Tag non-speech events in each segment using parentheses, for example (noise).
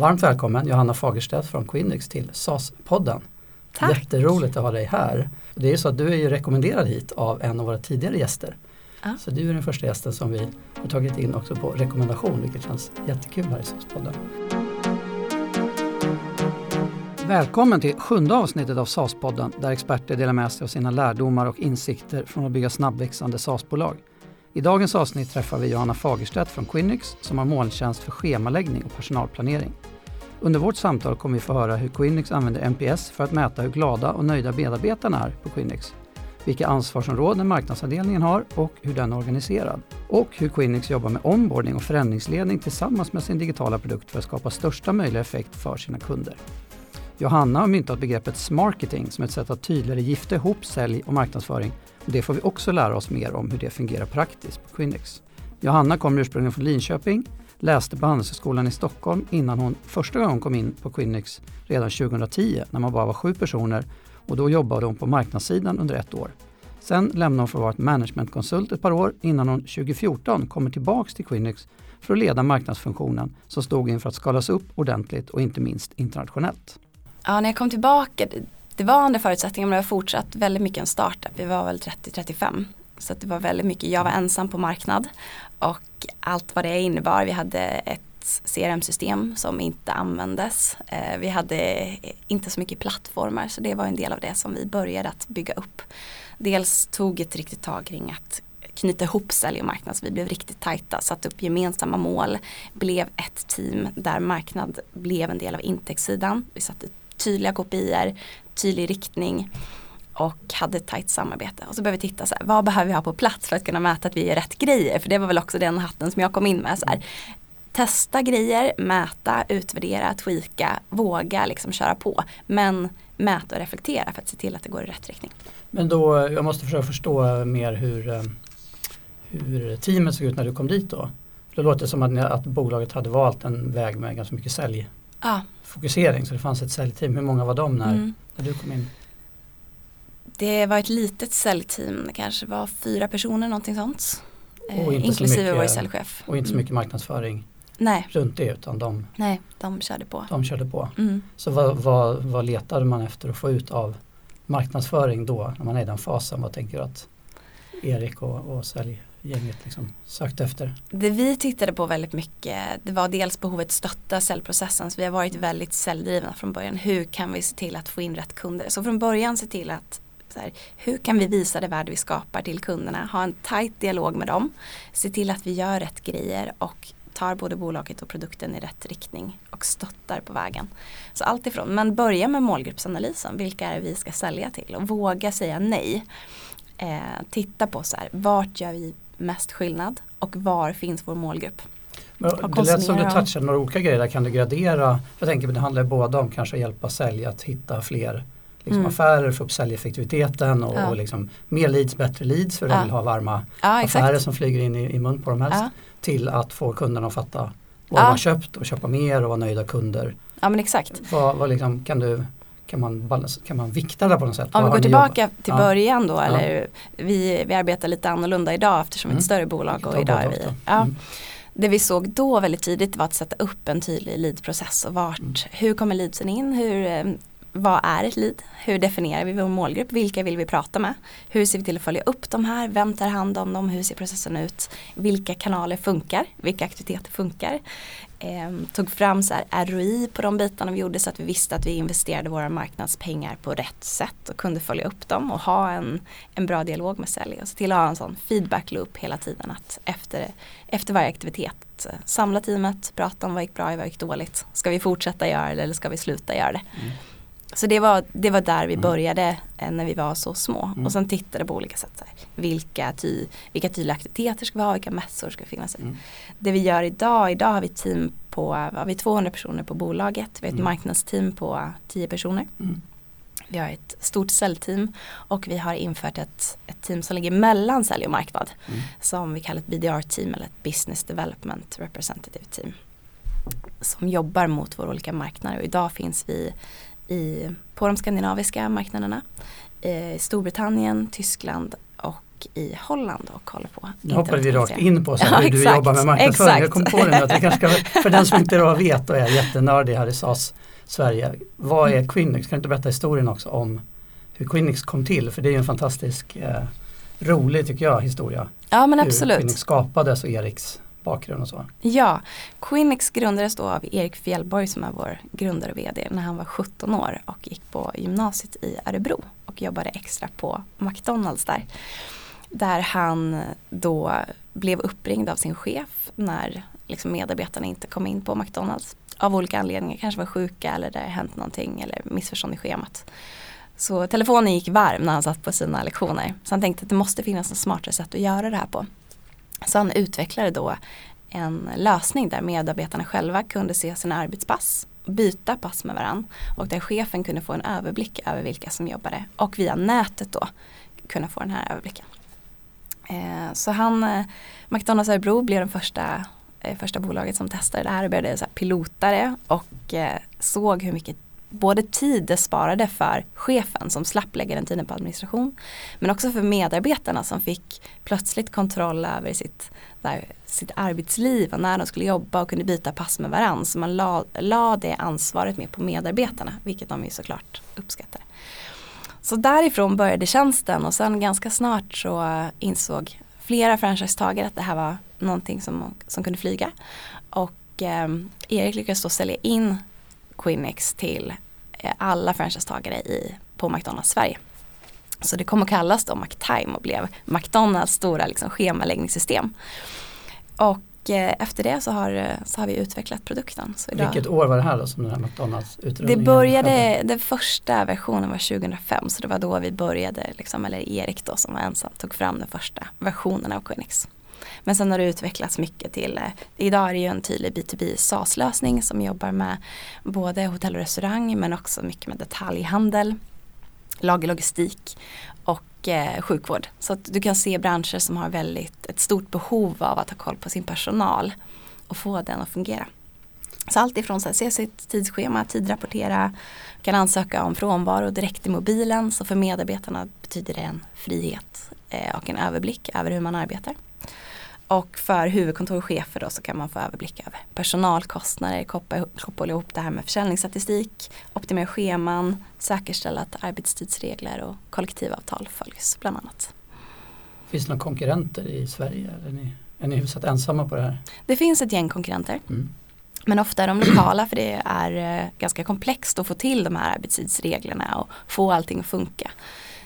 Varmt välkommen Johanna Fagerstedt från Quinix till SAS-podden. Tack. Jätteroligt att ha dig här. Det är så att du är ju rekommenderad hit av en av våra tidigare gäster. Ja. Så du är den första gästen som vi har tagit in också på rekommendation vilket känns jättekul här i SAS-podden. Välkommen till sjunde avsnittet av SAS-podden där experter delar med sig av sina lärdomar och insikter från att bygga snabbväxande SAS-bolag. I dagens avsnitt träffar vi Johanna Fagerstedt från Quinix som har molntjänst för schemaläggning och personalplanering. Under vårt samtal kommer vi få höra hur Quinix använder NPS för att mäta hur glada och nöjda medarbetarna är på Quinix, vilka ansvarsområden marknadsavdelningen har och hur den är organiserad. Och hur Quinix jobbar med onboarding och förändringsledning tillsammans med sin digitala produkt för att skapa största möjliga effekt för sina kunder. Johanna har myntat begreppet smarketing som ett sätt att tydligare gifta ihop sälj och marknadsföring det får vi också lära oss mer om hur det fungerar praktiskt på Quinyx. Johanna kommer ursprungligen från Linköping, läste på Handelshögskolan i Stockholm innan hon första gången kom in på Quinyx redan 2010 när man bara var sju personer och då jobbade hon på marknadssidan under ett år. Sen lämnade hon för att vara ett managementkonsult ett par år innan hon 2014 kommer tillbaks till Quinyx för att leda marknadsfunktionen som stod inför att skalas upp ordentligt och inte minst internationellt. Ja, när jag kom tillbaka, det, var andra förutsättningar men det var fortsatt väldigt mycket en startup. Vi var väl 30-35. Så att det var väldigt mycket, jag var ensam på marknad och allt vad det innebar. Vi hade ett CRM-system som inte användes. Eh, vi hade inte så mycket plattformar så det var en del av det som vi började att bygga upp. Dels tog ett riktigt tag kring att knyta ihop sälj och marknad så vi blev riktigt tajta, satte upp gemensamma mål, blev ett team där marknad blev en del av intäktssidan. Vi satte tydliga kopior, tydlig riktning och hade ett tajt samarbete. Och så började vi titta så här, vad behöver vi ha på plats för att kunna mäta att vi gör rätt grejer? För det var väl också den hatten som jag kom in med. Så här. Testa grejer, mäta, utvärdera, tweaka, våga liksom köra på. Men mäta och reflektera för att se till att det går i rätt riktning. Men då, jag måste försöka förstå mer hur, eh, hur teamet såg ut när du kom dit då. Det låter som att, ni, att bolaget hade valt en väg med ganska mycket sälj säljfokusering Ja, så det fanns ett säljteam. Hur många var de när, mm. när du kom in? Det var ett litet säljteam, det kanske var fyra personer någonting sånt. Eh, Och så inklusive mycket- vår säljchef. Och inte så Mm. mycket marknadsföring Nej, runt det utan de, nej, de körde på. de körde på. Mm. Så vad, vad, vad letade man efter att få ut av marknadsföring då när man är i den fasen? Vad tänker du att Erik och, och gänget liksom sökte efter? Det vi tittade på väldigt mycket det var dels behovet att stötta säljprocessen. Så vi har varit väldigt säljdrivna från början. Hur kan vi se till att få in rätt kunder? Så från början se till att så här, hur kan vi visa det värde vi skapar till kunderna? Ha en tajt dialog med dem. Se till att vi gör rätt grejer och tar både bolaget och produkten i rätt riktning och stöttar på vägen. Så allt ifrån, men börja med målgruppsanalysen. Vilka är det vi ska sälja till? Och våga säga nej. Eh, titta på så här, vart gör vi mest skillnad och var finns vår målgrupp? Men det lät som du touchade några olika grejer där. Kan du gradera? Jag tänker att det handlar både om kanske att hjälpa sälj att hitta fler liksom Mm. affärer, få upp säljeffektiviteten och, Ja. och liksom mer leads, bättre leads för de Ja. vill ha varma Ja affärer som flyger in i, i mun på dem helst. Till att få kunderna att fatta vad de har köpt och köpa mer och vara nöjda kunder. ja men exakt. Vad, vad liksom, kan, du, kan, man kan man vikta det på något sätt? Om vi går tillbaka jobbat? till Ja. början då, Ja. eller vi, vi arbetar lite annorlunda idag eftersom vi är Mm. ett större bolag och idag är vi ja, Mm. Det vi såg då väldigt tidigt var att sätta upp en tydlig leadprocess och vart, Mm. hur kommer leadsen in, hur, eh, vad är ett lead, hur definierar vi vår målgrupp, vilka vill vi prata med, hur ser vi till att följa upp de här, vem tar hand om dem, hur ser processen ut, vilka kanaler funkar, vilka aktiviteter funkar. Eh, tog fram så här ROI på de bitarna vi gjorde så att vi visste att vi investerade våra marknadspengar på rätt sätt och kunde följa upp dem och ha en, en bra dialog med sälj och se till att ha en sån feedback loop hela tiden att efter, efter varje aktivitet eh, samla teamet, prata om vad gick bra, och vad gick dåligt. Ska vi fortsätta göra det eller ska vi sluta göra det? Mm. Så det var, det var där vi Mm. började eh, när vi var så små. Mm. Och sen tittade på olika sätt. Här, vilka, ty, vilka tydliga aktiviteter ska vi ha, vilka mässor ska finnas. Mm. Det vi gör idag, idag har vi team på, har vi 200 personer på bolaget. Vi har ett Mm. marknadsteam på 10 personer. Mm. Vi har ett stort säljteam och vi har infört ett, ett team som ligger mellan sälj och marknad. Som vi kallar ett BDR-team eller ett Business Development Representative Team. Som jobbar mot våra olika marknader och idag finns vi i, på de skandinaviska marknaderna. I Storbritannien, Tyskland och i Holland och håller på. Nu hoppar vi rakt in på så (laughs) ja, hur du exakt, jobbar med marknadsföring. exakt. Jag kom på det nu att vi kanske ska, för den som inte då vet och är jättenördig här i SAS Sverige. Vad är Quinix? Kan du inte berätta historien också om hur Quinix kom till? För det är ju en fantastisk eh, rolig tycker jag historia. Ja men hur absolut. Quinix skapades och Eriks bakgrund och så. Ja, Quinix grundades då av Erik Fjällborg som är vår grundare och VD när han var 17 år och gick på gymnasiet i Örebro och jobbade extra på McDonalds där. Där han då blev uppringd av sin chef när liksom medarbetarna inte kom in på McDonalds. Av olika anledningar, kanske var sjuka eller det hänt någonting eller missförstånd i schemat. Så telefonen gick varm när han satt på sina lektioner. Så han tänkte att det måste finnas ett smartare sätt att göra det här på. Så han utvecklade då en lösning där medarbetarna själva kunde se sina arbetspass, byta pass med varandra och där chefen kunde få en överblick över vilka som jobbade och via nätet då kunna få den här överblicken. Eh, så han, eh, McDonalds Örebro blev den första, eh, första bolaget som testade det här och började så här pilota det och eh, såg hur mycket både tid det sparade för chefen som slapp lägga den tiden på administration men också för medarbetarna som fick plötsligt kontroll över sitt, där, sitt arbetsliv och när de skulle jobba och kunde byta pass med varandra. Så man la, la det ansvaret mer på medarbetarna vilket de ju såklart uppskattar. Så därifrån började tjänsten och sen ganska snart så insåg flera franchisetagare att det här var någonting som, som kunde flyga. Och eh, Erik lyckades då sälja in Quinix till eh, alla franchisetagare i, på McDonalds Sverige. Så det kom att kallas då McTime och blev McDonalds stora liksom, schemaläggningssystem. Och eh, efter det så har, eh, så har vi utvecklat produkten. Så idag, Vilket år var det här då som den här McDonalds det utrullningen började, skedde? den första versionen var 2005 så det var då vi började, liksom, eller Erik då som var ensam tog fram den första versionen av Quinix. Men sen har det utvecklats mycket till, eh, idag är det ju en tydlig B2B SaaS-lösning som jobbar med både hotell och restaurang men också mycket med detaljhandel, lagerlogistik och eh, sjukvård. Så att du kan se branscher som har väldigt ett stort behov av att ha koll på sin personal och få den att fungera. Så allt ifrån att se sitt tidsschema, tidrapportera, kan ansöka om frånvaro direkt i mobilen. Så för medarbetarna betyder det en frihet eh, och en överblick över hur man arbetar. Och för huvudkontor och chefer då så kan man få överblick över personalkostnader, koppla ihop, koppla ihop det här med försäljningsstatistik, optimera scheman, säkerställa att arbetstidsregler och kollektivavtal följs bland annat. Finns det några konkurrenter i Sverige? Är ni, är ni hyfsat ensamma på det här? Det finns ett gäng konkurrenter. Mm. Men ofta är de lokala för det är eh, ganska komplext att få till de här arbetstidsreglerna och få allting att funka.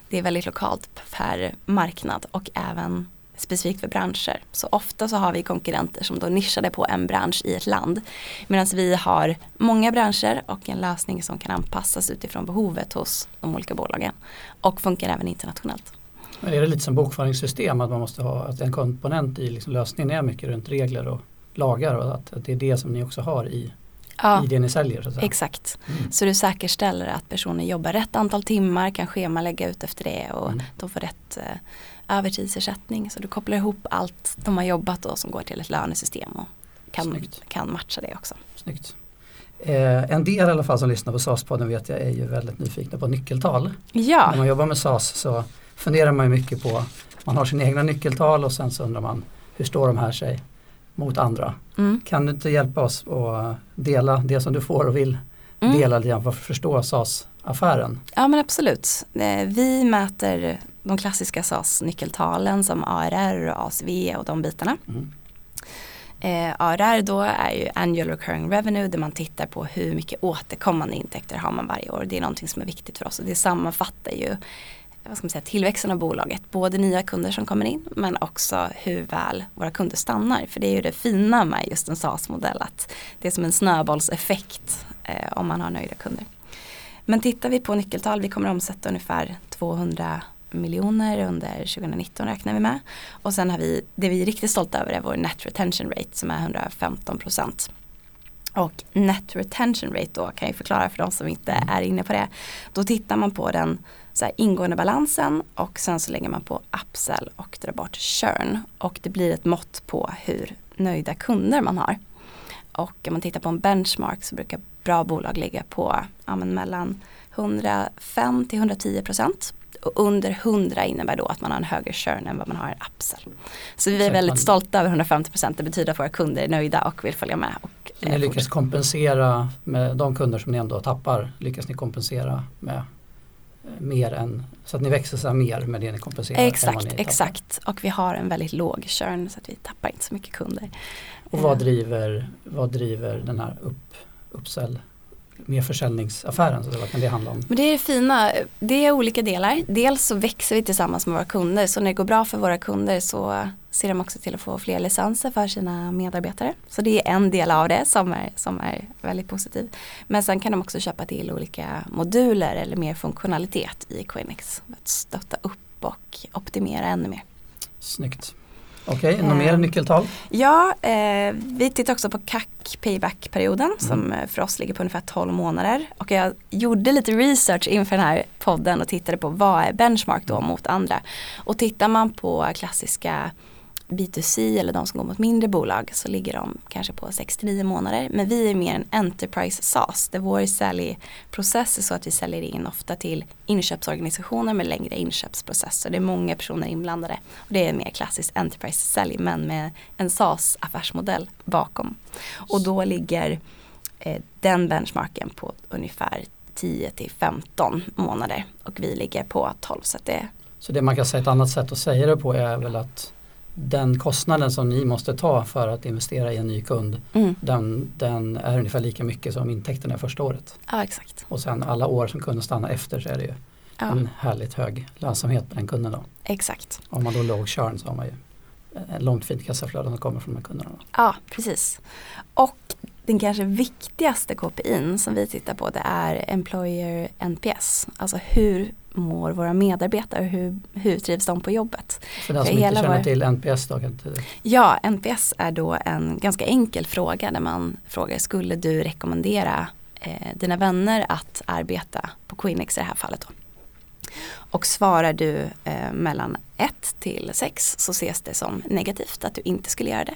Det är väldigt lokalt per marknad och även specifikt för branscher. Så ofta så har vi konkurrenter som då nischade på en bransch i ett land. Medan vi har många branscher och en lösning som kan anpassas utifrån behovet hos de olika bolagen. Och funkar även internationellt. Men är det lite som bokföringssystem att man måste ha att en komponent i liksom lösningen är mycket runt regler och lagar och att, att det är det som ni också har i, Ja, i det ni säljer? Så exakt. Mm. Så du säkerställer att personen jobbar rätt antal timmar, kan schemalägga ut efter det och Mm. de får rätt eh, övertidsersättning. Så du kopplar ihop allt de har jobbat och som går till ett lönesystem och kan, Snyggt. kan matcha det också. Snyggt. Eh, en del i alla fall som lyssnar på SAS-podden vet jag är ju väldigt nyfikna på nyckeltal. När Ja, man jobbar med SAS så funderar man ju mycket på, man har sina egna nyckeltal och sen så undrar man hur står de här sig mot andra? mm. Kan du inte hjälpa oss att dela det som du får och vill Mm. dela lite grann för att förstå SAS-affären? ja men absolut. Eh, Vi mäter de klassiska SAS-nyckeltalen som ARR och ACV och de bitarna. Mm. Eh, ARR då är ju annual recurring revenue där man tittar på hur mycket återkommande intäkter har man varje år. Det är någonting som är viktigt för oss och det sammanfattar ju vad ska man säga, tillväxten av bolaget. Både nya kunder som kommer in men också hur väl våra kunder stannar. För det är ju det fina med just en SaaS-modell att det är som en snöbollseffekt eh, om man har nöjda kunder. Men tittar vi på nyckeltal, vi kommer omsätta ungefär 200 miljoner under 2019 räknar vi med. Och sen har vi, det vi är riktigt stolta över är vår net retention rate som är 115 procent. Och net retention rate då kan jag förklara för de som inte är inne på det. Då tittar man på den så här, ingående balansen och sen så lägger man på upsell och drar bort churn. Och det blir ett mått på hur nöjda kunder man har. Och om man tittar på en benchmark så brukar bra bolag ligga på ja, men mellan 105 till 110 procent och under 100 innebär då att man har en högre churn än vad man har en upsell. Så vi är väldigt stolta över 150%. Det betyder att våra kunder är nöjda och vill följa med. Och, Så ni eh, lyckas kompensera med de kunder som ni ändå tappar, lyckas ni kompensera med eh, mer än, så att ni växer så mer med det ni kompenserar? Exakt, ni exakt. Och vi har en väldigt låg churn så att vi tappar inte så mycket kunder. Och vad Eh, driver, vad driver den här upp, uppsälj, mer försäljningsaffären? Så vad kan det handla om? Men det är det fina, det är olika delar. Dels så växer vi tillsammans med våra kunder så när det går bra för våra kunder så ser de också till att få fler licenser för sina medarbetare. Så det är en del av det som är, som är väldigt positiv. Men sen kan de också köpa till olika moduler eller mer funktionalitet i Quinix för att stötta upp och optimera ännu mer. Snyggt. Okej, några Eh, mer nyckeltal? Ja, eh, vi tittar också på CAC payback-perioden Mm. som eh, för oss ligger på ungefär 12 månader. Och jag gjorde lite research inför den här podden och tittade på vad är benchmark då mot andra. Och tittar man på klassiska B2C eller de som går mot mindre bolag så ligger de kanske på 69 månader. Men vi är mer en enterprise SaaS där vår säljprocess är så att vi säljer in ofta till inköpsorganisationer med längre inköpsprocesser. Det är många personer inblandade. Och det är mer klassiskt enterprise-sälj men med en SaaS-affärsmodell bakom. Och då ligger eh, den benchmarken på ungefär 10 till 15 månader och vi ligger på 12 så att det Så det man kan säga ett annat sätt att säga det på är väl att den kostnaden som ni måste ta för att investera i en ny kund mm, den, den är ungefär lika mycket som intäkterna första året. ja exakt. Och sen alla år som kunden stannar efter så är det ju Ja, en härligt hög lönsamhet på den kunden då. exakt. Om man då låg churn så har man ju ett långt fint kassaflöde som kommer från de här kunderna. Då. Ja, precis. Och den kanske viktigaste KPIn som vi tittar på det är Employer NPS. Alltså hur mår våra medarbetare, hur, hur trivs de på jobbet? För den som inte känner vår- till NPS då Ja, NPS är då en ganska enkel fråga där man frågar skulle du rekommendera eh, dina vänner att arbeta på Quinix i det här fallet då? Och svarar du eh, mellan 1 till 6 så ses det som negativt att du inte skulle göra det.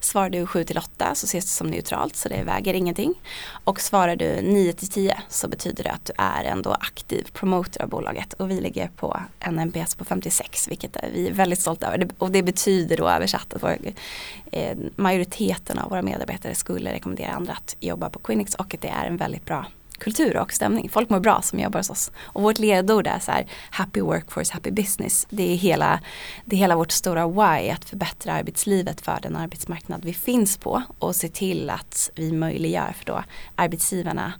Svarar du 7 till 8 så ses det som neutralt så det väger ingenting. Och svarar du 9 till 10 så betyder det att du är ändå aktiv promoter av bolaget och vi ligger på en NPS på 56 vilket är, vi är väldigt stolta över. Och det betyder då översatt att vår, eh, majoriteten av våra medarbetare skulle rekommendera andra att jobba på Quinix och att det är en väldigt bra kultur och stämning. Folk mår bra som jobbar hos oss. Och vårt ledord är så här happy workforce, happy business. Det är hela, det är hela vårt stora why att förbättra arbetslivet för den arbetsmarknad vi finns på och se till att vi möjliggör för då arbetsgivarna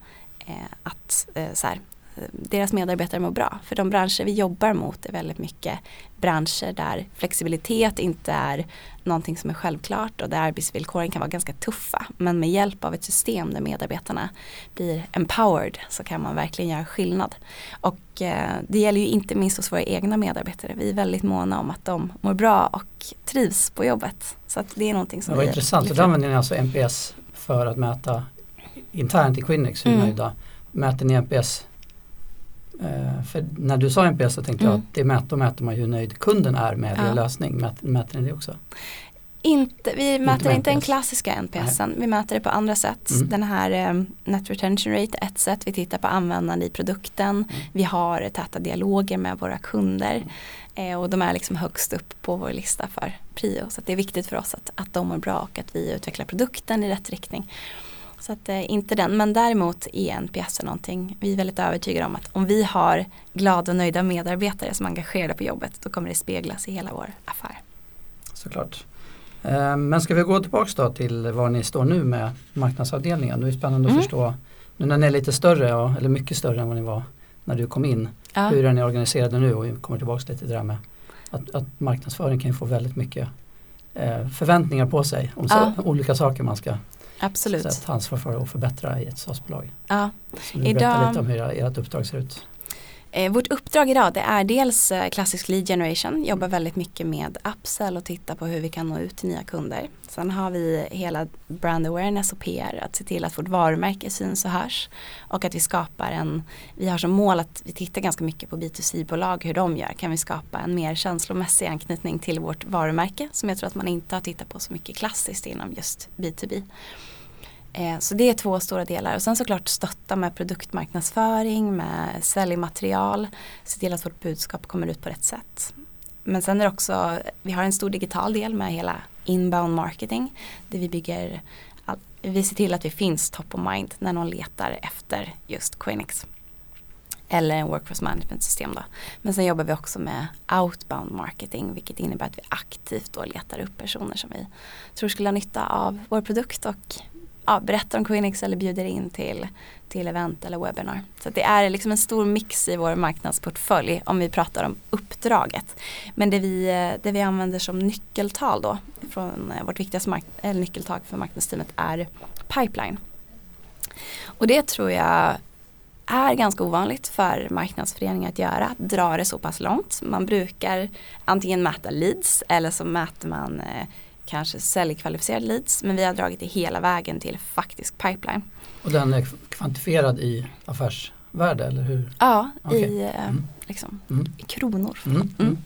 eh, att eh, så här, deras medarbetare mår bra. För de branscher vi jobbar mot är väldigt mycket branscher där flexibilitet inte är någonting som är självklart och där arbetsvillkoren kan vara ganska tuffa. Men med hjälp av ett system där medarbetarna blir empowered så kan man verkligen göra skillnad. Och eh, det gäller ju inte minst hos våra egna medarbetare. Vi är väldigt måna om att de mår bra och trivs på jobbet. Så att det är någonting som Det var intressant. Lyfter då använder ni alltså NPS för att mäta internt i Quinnex hur Mm. nöjda. Mäter ni NPS? Eh, för när du sa NPS så tänkte jag Mm. att det mäter, mäter man hur nöjd kunden är med Ja. er lösning. Mäter, mäter ni det också? Inte, vi mäter med inte den klassiska NPSen, vi mäter det på andra sätt. Mm. Den här eh, Net Retention Rate är ett sätt, vi tittar på användande i produkten. Mm. Vi har täta dialoger med våra kunder eh, och de är liksom högst upp på vår lista för prio. Så det är viktigt för oss att, att de mår bra och att vi utvecklar produkten i rätt riktning. Så att eh, inte den, men däremot är NPS någonting, vi är väldigt övertygade om att om vi har glada och nöjda medarbetare som är engagerade på jobbet då kommer det speglas i hela vår affär. Såklart. Eh, Men ska vi gå tillbaks då till var ni står nu med marknadsavdelningen. Det är spännande att Mm. förstå. Nu när ni är lite större, eller mycket större än vad ni var när du kom in. Ja. Hur är ni organiserade nu? Och vi kommer tillbaks lite till det där med att, att marknadsföring kan ju få väldigt mycket eh, förväntningar på sig om Ja. så, olika saker man ska Absolut. så att, ta ansvar för och förbättra i ett SaaS-bolag. Ja. Så nu Idag- berätta lite om hur era- ert uppdrag ser ut. Eh, vårt uppdrag idag det är dels eh, klassisk lead generation, jobbar väldigt mycket med upsell och titta på hur vi kan nå ut till nya kunder. Sen har vi hela brand awareness och PR, att se till att vårt varumärke syns och hörs. Och att vi skapar en, vi har som mål att vi tittar ganska mycket på B2C-bolag, hur de gör. Kan vi skapa en mer känslomässig anknytning till vårt varumärke som jag tror att man inte har tittat på så mycket klassiskt inom just B2B. Eh, så det är två stora delar och sen såklart stötta med produktmarknadsföring, med säljmaterial, se till att vårt budskap kommer ut på rätt sätt. Men sen är det också, vi har en stor digital del med hela inbound marketing där vi bygger, vi ser till att vi finns top of mind när någon letar efter just Quinix. Eller en workforce management system då. Men sen jobbar vi också med outbound marketing vilket innebär att vi aktivt då letar upp personer som vi tror skulle ha nytta av vår produkt och ja, berättar om Quinix eller bjuder in till, till event eller webbinar. Så det är liksom en stor mix i vår marknadsportfölj om vi pratar om uppdraget. Men det vi, det vi använder som nyckeltal då från eh, vårt viktigaste mark- eh, eller nyckeltal för marknadsteamet är pipeline. Och det tror jag är ganska ovanligt för marknadsföreningar att göra, att dra det så pass långt. Man brukar antingen mäta leads eller så mäter man eh, kanske säljkvalificerade leads men vi har dragit det hela vägen till faktisk pipeline. Och den är kvantifierad i affärsvärde eller hur? Ja, okay. i, eh, mm. liksom, mm. kronor. Mm. mm. mm.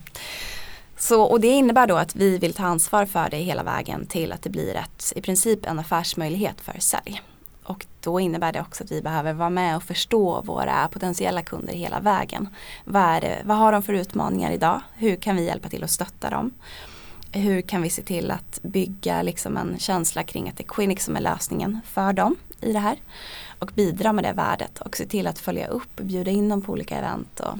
Så, och det innebär då att vi vill ta ansvar för det hela vägen till att det blir ett, i princip en affärsmöjlighet för sälj. Och då innebär det också att vi behöver vara med och förstå våra potentiella kunder hela vägen. Vad, det, vad har de för utmaningar idag? Hur kan vi hjälpa till att stötta dem? Hur kan vi se till att bygga liksom en känsla kring att det är Quinix som är lösningen för dem i det här. Och bidra med det värdet och se till att följa upp och bjuda in dem på olika event och,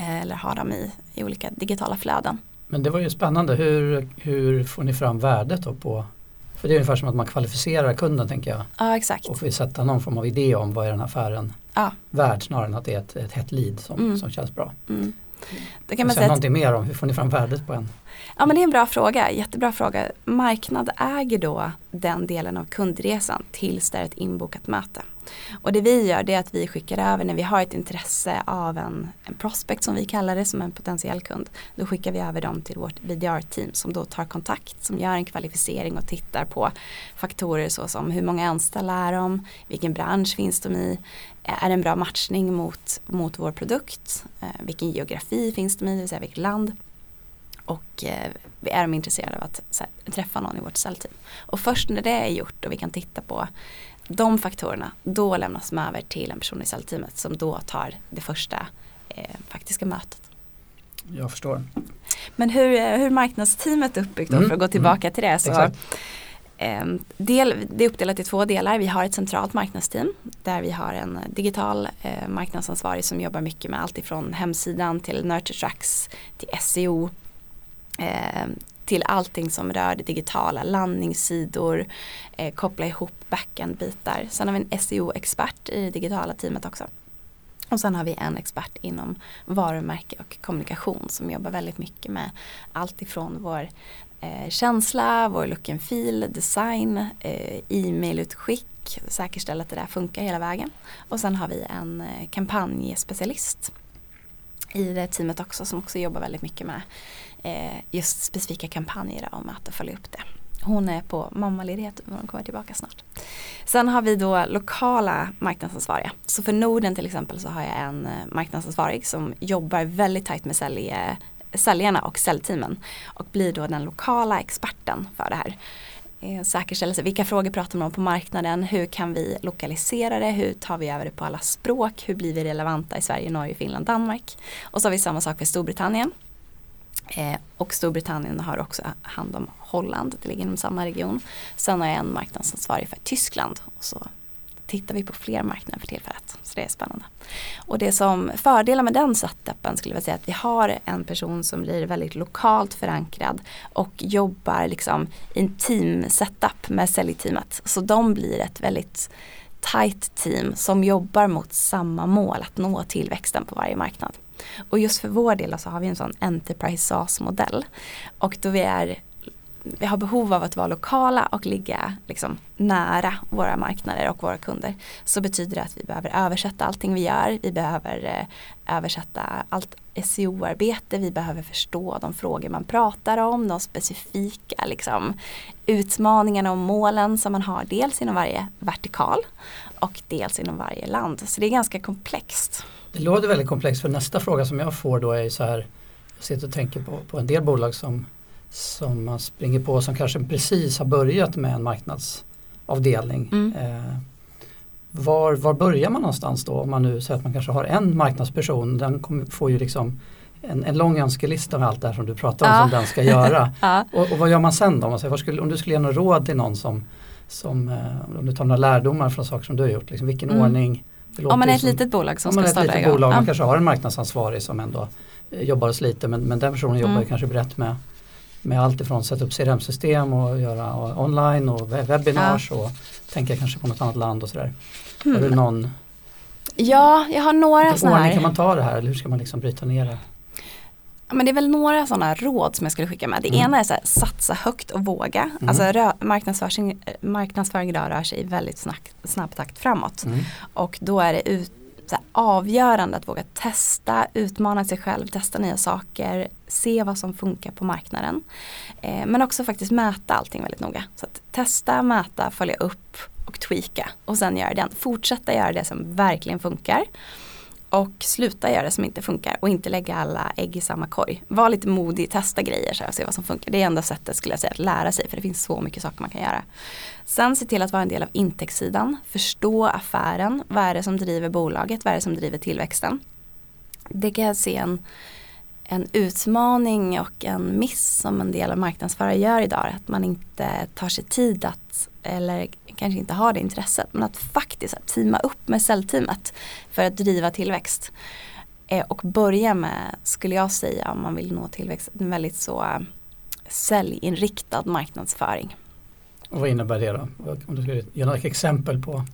eh, eller ha dem i, i olika digitala flöden. Men det var ju spännande, hur, hur får ni fram värdet då på för det är ungefär som att man kvalificerar kunden tänker jag. Ja exakt. Och får sätta någon form av idé om vad är den här affären ja. värd snarare än att det är ett, ett hett lead som, mm. som känns bra. Mm. Då kan man säga någonting mer om hur får ni fram värdet på en? Ja men det är en bra fråga, jättebra fråga. Marknad äger då den delen av kundresan tills det är ett inbokat möte. Och det vi gör det är att vi skickar över när vi har ett intresse av en, en prospect som vi kallar det som en potentiell kund. Då skickar vi över dem till vårt VDR-team som då tar kontakt, som gör en kvalificering och tittar på faktorer såsom hur många anställda är de, vilken bransch finns de i, eh, är det en bra matchning mot, mot vår produkt, eh, vilken geografi finns de i, det vill säga vilket land och eh, är de intresserade av att här, träffa någon i vårt säljteam. Och först när det är gjort och vi kan titta på de faktorerna, då lämnas de över till en person i säljteamet som då tar det första eh, faktiska mötet. Jag förstår. Men hur, eh, hur marknadsteamet är uppbyggt mm. för att gå tillbaka mm. till det. Så, eh, del, det är uppdelat i två delar. Vi har ett centralt marknadsteam där vi har en digital eh, marknadsansvarig som jobbar mycket med allt ifrån hemsidan till nurture tracks till SEO eh, till allting som rör det digitala, landningssidor, eh, koppla ihop backend-bitar. Sen har vi en SEO-expert i det digitala teamet också. Och sen har vi en expert inom varumärke och kommunikation som jobbar väldigt mycket med allt ifrån vår eh, känsla, vår look and feel, design, eh, e-mailutskick, säkerställa att det där funkar hela vägen. Och sen har vi en eh, kampanjspecialist i det teamet också som också jobbar väldigt mycket med Eh, just specifika kampanjer om att följa upp det. Hon är på mammaledighet och hon kommer tillbaka snart. Sen har vi då lokala marknadsansvariga. Så för Norden till exempel så har jag en eh, marknadsansvarig som jobbar väldigt tajt med sälj, säljarna och säljteamen och blir då den lokala experten för det här. Eh, Säkerställa sig, vilka frågor pratar man om på marknaden, hur kan vi lokalisera det, hur tar vi över det på alla språk, hur blir vi relevanta i Sverige, Norge, Finland, Danmark. Och så har vi samma sak för Storbritannien. Eh, och Storbritannien har också hand om Holland, det ligger inom samma region. Sen har jag en marknadsansvarig för Tyskland och så tittar vi på fler marknader för tillfället. Så det är spännande. Och det som fördelar med den setupen skulle jag säga att vi har en person som blir väldigt lokalt förankrad och jobbar liksom i en team setup med säljteamet. Så de blir ett väldigt tight team som jobbar mot samma mål, att nå tillväxten på varje marknad. Och just för vår del så har vi en sån Enterprise SaaS-modell. Och då vi är vi har behov av att vara lokala och ligga liksom nära våra marknader och våra kunder så betyder det att vi behöver översätta allting vi gör. Vi behöver eh, översätta allt SEO-arbete, vi behöver förstå de frågor man pratar om, de specifika liksom, utmaningarna och målen som man har dels inom varje vertikal och dels inom varje land. Så det är ganska komplext. Det låter väldigt komplext för nästa fråga som jag får då är så här jag sitter och tänker på, på en del bolag som som man springer på som kanske precis har börjat med en marknads avdelning. Mm. Eh, var, var börjar man någonstans då om man nu säger att man kanske har en marknadsperson. Den kommer, får ju liksom en, en lång önskelista med allt det här som du pratar om Ja. som den ska göra. (laughs) Ja. Och, och vad gör man sen då? Om, säger, skulle, om du skulle ge något råd till någon som, som eh, om du tar några lärdomar från saker som du har gjort, liksom, vilken Mm. ordning? Om man är ett som- litet bolag som om man ska är ett starta litet igång. bolag, Ja. man kanske har en marknadsansvarig som ändå eh, jobbar hos lite men, men den personen jobbar Mm. kanske brett med, med allt ifrån att sätta upp CRM-system och göra och online och web- webinars och tänka kanske på något annat land och sådär. Har du Mm. någon Ja, jag har några vilken sådana ordning här. kan man ta det här eller hur ska man liksom bryta ner det? Men det är väl några sådana råd som jag skulle skicka med. Det Mm. ena är så här, satsa högt och våga. Alltså rö- marknadsföring, marknadsföring idag rör sig i väldigt snack, snabb takt framåt. Mm. Och då är det ut, här, avgörande att våga testa, utmana sig själv, testa nya saker, se vad som funkar på marknaden. Eh, men också faktiskt mäta allting väldigt noga. Så att testa, mäta, följa upp och tweaka. Och sen göra det. Fortsätta göra det som verkligen funkar. Och sluta göra det som inte funkar och inte lägga alla ägg i samma korg. Var lite modig, testa grejer så här, och se vad som funkar. Det är enda sättet skulle jag säga att lära sig för det finns så mycket saker man kan göra. Sen se till att vara en del av intäktssidan. Förstå affären. Vad är det som driver bolaget? Vad är det som driver tillväxten? Det kan jag se en, en utmaning och en miss som en del av marknadsförare gör idag. Att man inte tar sig tid att, eller kanske inte har det intresset, men att faktiskt att teama upp med säljteamet för att driva tillväxt. Eh, och börja med, skulle jag säga, om man vill nå tillväxt, en väldigt så eh, säljinriktad marknadsföring. Och vad innebär det då? Om du skulle ge några exempel på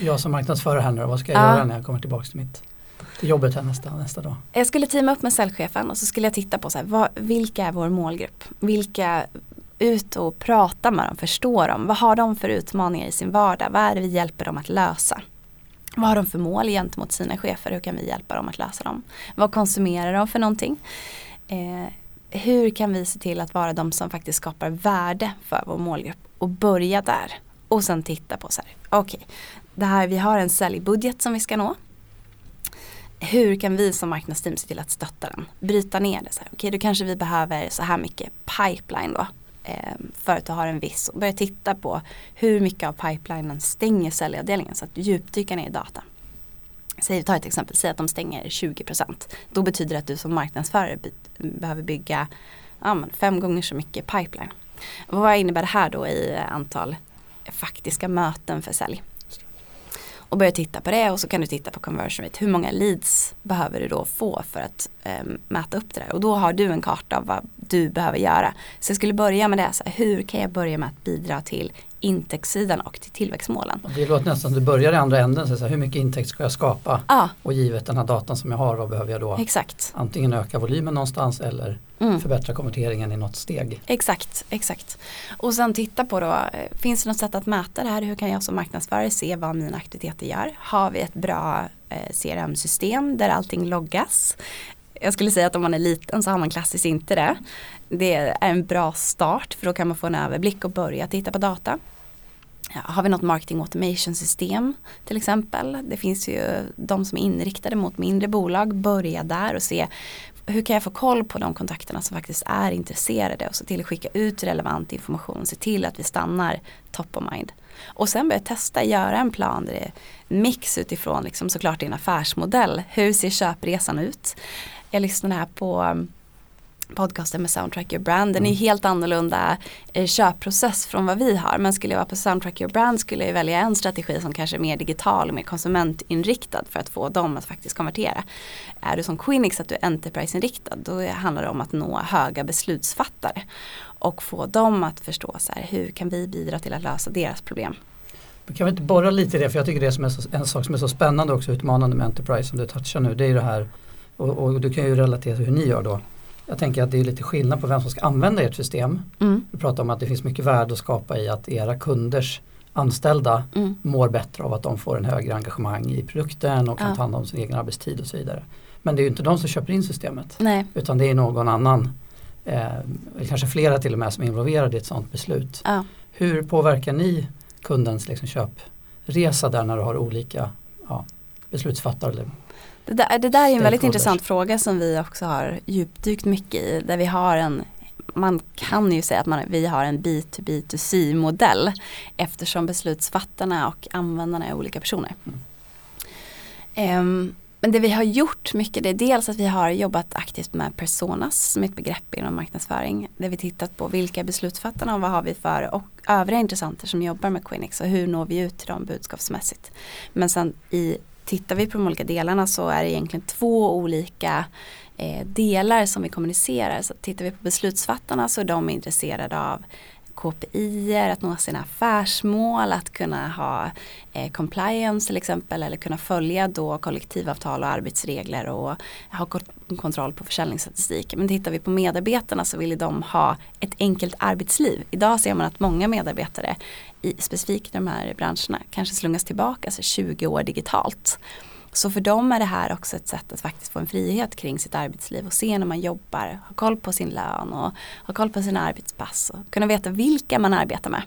jag som marknadsförare här nu vad ska jag Ja. göra när jag kommer tillbaka till mitt till jobbet här nästa, nästa dag? Jag skulle teama upp med säljchefen och så skulle jag titta på så här, vad, vilka är vår målgrupp? Vilka ut och prata med dem, förstå dem. Vad har de för utmaningar i sin vardag? Vad är det vi hjälper dem att lösa? Vad har de för mål gentemot sina chefer? Hur kan vi hjälpa dem att lösa dem? Vad konsumerar de för någonting? Eh, hur kan vi se till att vara de som faktiskt skapar värde för vår målgrupp? Och börja där. Och sen titta på så här, okej, det här, vi har en säljbudget som vi ska nå hur kan vi som marknadsteam se till att stötta den? Bryta ner det. så här. Okej, då kanske vi behöver så här mycket pipeline då. Eh, för att du har en viss. Och börja titta på hur mycket av pipelinen stänger säljavdelningen. Så att djupdyka ner i data. Säg, ta ett exempel, säg att de stänger 20%. Då betyder det att du som marknadsförare by- behöver bygga ja, men fem gånger så mycket pipeline. Och vad innebär det här då i antal faktiska möten för sälj? Och börja titta på det och så kan du titta på conversion rate. Hur många leads behöver du då få för att eh, mäta upp det där? Och då har du en karta av vad du behöver göra. Så jag skulle börja med det, så här, hur kan jag börja med att bidra till intäktssidan och till tillväxtmålen? Det låter nästan som du börjar i andra änden, så här, hur mycket intäkt ska jag skapa? Ja, Och givet den här datan som jag har, vad behöver jag då? exakt. Antingen öka volymen någonstans eller Mm. förbättra konverteringen i något steg. Exakt, exakt. Och sen titta på då, finns det något sätt att mäta det här? Hur kan jag som marknadsförare se vad mina aktiviteter gör? Har vi ett bra eh, CRM-system där allting loggas? Jag skulle säga att om man är liten så har man klassiskt inte det. Det är en bra start för då kan man få en överblick och börja titta på data. Ja, har vi något marketing automation system till exempel? Det finns ju de som är inriktade mot mindre bolag. Börja där och se hur kan jag få koll på de kontakterna som faktiskt är intresserade och se till att skicka ut relevant information, se till att vi stannar top of mind. Och sen börja testa, göra en plan där det är mix utifrån liksom såklart din affärsmodell. Hur ser köpresan ut? Jag lyssnade här på um, podcasten med Soundtrack Your Brand. Den är Mm. helt annorlunda eh, köpprocess från vad vi har. Men skulle jag vara på Soundtrack Your Brand skulle jag välja en strategi som kanske är mer digital och mer konsumentinriktad för att få dem att faktiskt konvertera. Är du som Quinix att du är Enterprise-inriktad då handlar det om att nå höga beslutsfattare och få dem att förstå så här, hur kan vi bidra till att lösa deras problem. Men kan vi inte borra lite i det, för jag tycker det som är en sak som är så spännande och också utmanande med Enterprise som du touchar nu, det är ju det här, och, och du kan ju relatera till hur ni gör då. Jag tänker att det är lite skillnad på vem som ska använda ert system. Mm. Du pratar om att det finns mycket värde att skapa i att era kunders anställda Mm. mår bättre av att de får en högre engagemang i produkten och kan Ja. ta hand om sin egen arbetstid och så vidare. Men det är ju inte de som köper in systemet Nej, utan det är någon annan, eh, kanske flera till och med som är involverade i ett sådant beslut. ja. Hur påverkar ni kundens liksom, köpresa där när du har olika ja, beslutsfattare? Det där, det där är en väldigt intressant fråga som vi också har djupdykt mycket i. Där vi har en man kan ju säga att man, vi har en B2B2C modell eftersom beslutsfattarna och användarna är olika personer. Mm. Um, men det vi har gjort mycket det är dels att vi har jobbat aktivt med personas som är ett begrepp inom marknadsföring. Där vi tittat på vilka beslutsfattarna och vad har vi för och övriga intressenter som jobbar med Quinix och hur når vi ut till dem budskapsmässigt. Men sen i, tittar vi på de olika delarna så är det egentligen två olika eh, delar som vi kommunicerar. Så tittar vi på beslutsfattarna så är de intresserade av KPI, att nå sina affärsmål, att kunna ha eh, compliance till exempel eller kunna följa då kollektivavtal och arbetsregler och ha kontroll på försäljningsstatistik. Men tittar vi på medarbetarna så vill de ha ett enkelt arbetsliv. Idag ser man att många medarbetare, i, specifikt de här branscherna, kanske slungas tillbaka alltså 20 år digitalt. Så för dem är det här också ett sätt att faktiskt få en frihet kring sitt arbetsliv och se när man jobbar, ha koll på sin lön och ha koll på sina arbetspass och kunna veta vilka man arbetar med.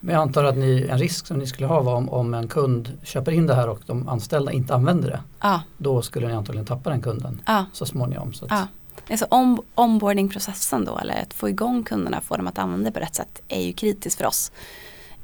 Men jag antar att ni, en risk som ni skulle ha var om, om en kund köper in det här och de anställda inte använder det. Ja. Då skulle ni antagligen tappa den kunden ja. så småningom. Så att... ja. Alltså om, onboardingprocessen då eller att få igång kunderna, få dem att använda det på rätt sätt är ju kritiskt för oss.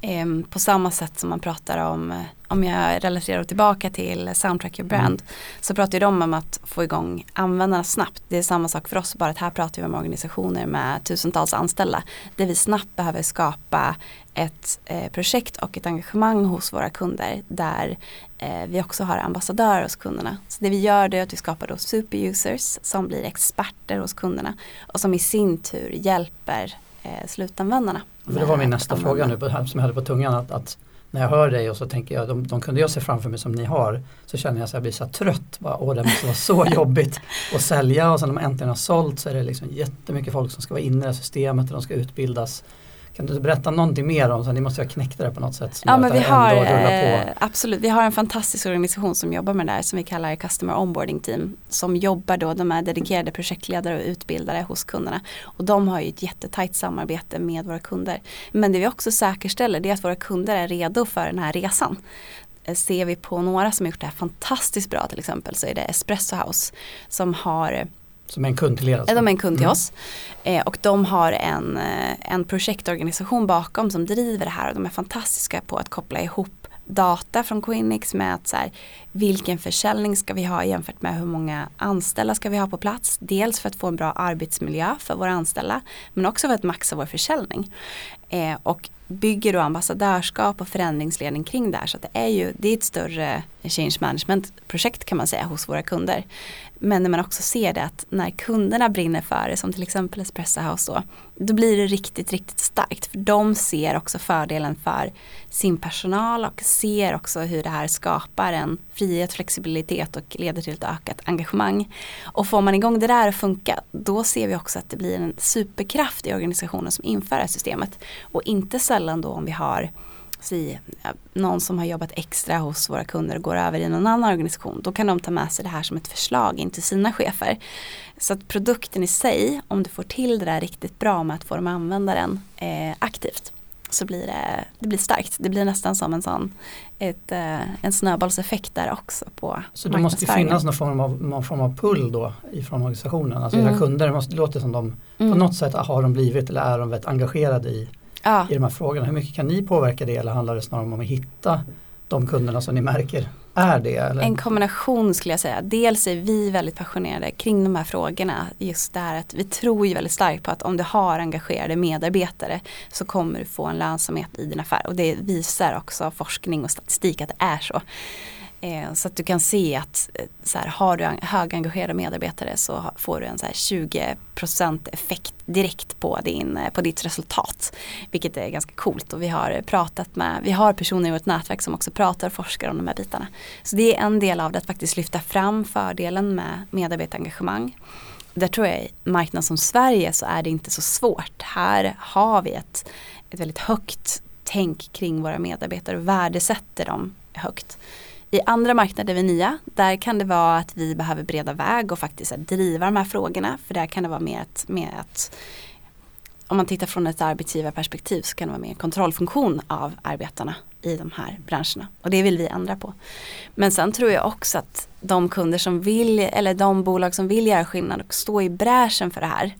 Ehm, på samma sätt som man pratar om, eh, om jag relaterar tillbaka till Soundtrack Your Brand, mm. så pratar de om att få igång användarna snabbt. Det är samma sak för oss, bara att här pratar vi om organisationer med tusentals anställda, där vi snabbt behöver skapa ett eh, projekt och ett engagemang hos våra kunder där eh, vi också har ambassadörer hos kunderna. Så det vi gör är att vi skapar då superusers som blir experter hos kunderna och som i sin tur hjälper eh, slutanvändarna. För det var min nästa fråga nu som jag hade på tungan. Att, att, när jag hör dig och så tänker jag, de, de kunde jag se framför mig som ni har, så känner jag att jag blir så trött. Bara, Åh, det måste vara så (laughs) jobbigt att sälja och sen när man äntligen har sålt så är det liksom jättemycket folk som ska vara inne i det här systemet och de ska utbildas. Kan du berätta någonting mer om så ni måste ha knäckt det på något sätt? Ja men vi har, eh, absolut, vi har en fantastisk organisation som jobbar med det där som vi kallar Customer Onboarding Team. Som jobbar då, de är dedikerade projektledare och utbildare hos kunderna. Och de har ju ett jättetajt samarbete med våra kunder. Men det vi också säkerställer det är att våra kunder är redo för den här resan eh, ser vi på några som har gjort det här fantastiskt bra till exempel så är det Espresso House som har som är en kund till er? Alltså. De är en kund till mm. oss. Eh, och de har en, eh, en projektorganisation bakom som driver det här och de är fantastiska på att koppla ihop data från Quinix med att så här, vilken försäljning ska vi ha jämfört med hur många anställda ska vi ha på plats. Dels för att få en bra arbetsmiljö för våra anställda men också för att maxa vår försäljning. Eh, och bygger då ambassadörskap och förändringsledning kring det här. Så det är ju det är ett större change management projekt kan man säga hos våra kunder. Men när man också ser det att när kunderna brinner för det som till exempel Espresso House då, då blir det riktigt, riktigt starkt. För de ser också fördelen för sin personal och ser också hur det här skapar en frihet, flexibilitet och leder till ett ökat engagemang. Och får man igång det där att funka, då ser vi också att det blir en superkraft i organisationen som inför det här systemet. Och inte sällan då om vi har si, någon som har jobbat extra hos våra kunder och går över i någon annan organisation. Då kan de ta med sig det här som ett förslag in till sina chefer. Så att produkten i sig, om du får till det där riktigt bra med att få dem att använda den eh, aktivt så blir det, det blir starkt. Det blir nästan som en sån ett, eh, en snöbollseffekt där också på Så det måste finnas någon form av, någon form av pull då ifrån organisationen. Alltså mm. era kunder, måste, det låter som de mm. på något sätt har de blivit eller är de väldigt engagerade i ja. i de här frågorna. Hur mycket kan ni påverka det eller handlar det snarare om att hitta de kunderna som ni märker är det? Eller? En kombination skulle jag säga. Dels är vi väldigt passionerade kring de här frågorna. Just det här att vi tror ju väldigt starkt på att om du har engagerade medarbetare så kommer du få en lönsamhet i din affär. Och det visar också forskning och statistik att det är så. Eh, så att du kan se att eh, så här, har du högengagerade medarbetare så får du en så här 20% effekt direkt på, din, eh, på ditt resultat. Vilket är ganska coolt och vi har pratat med, vi har personer i vårt nätverk som också pratar och forskar om de här bitarna. Så det är en del av det att faktiskt lyfta fram fördelen med medarbetarengagemang. Där tror jag i marknad som Sverige så är det inte så svårt. Här har vi ett, ett väldigt högt tänk kring våra medarbetare och värdesätter dem högt. I andra marknader vi är nya, där kan det vara att vi behöver breda väg och faktiskt driva de här frågorna. För där kan det vara mer att, mer att om man tittar från ett arbetsgivarperspektiv så kan det vara mer kontrollfunktion av arbetarna i de här branscherna. Och det vill vi ändra på. Men sen tror jag också att de kunder som vill, eller de bolag som vill göra skillnad och stå i bräschen för det här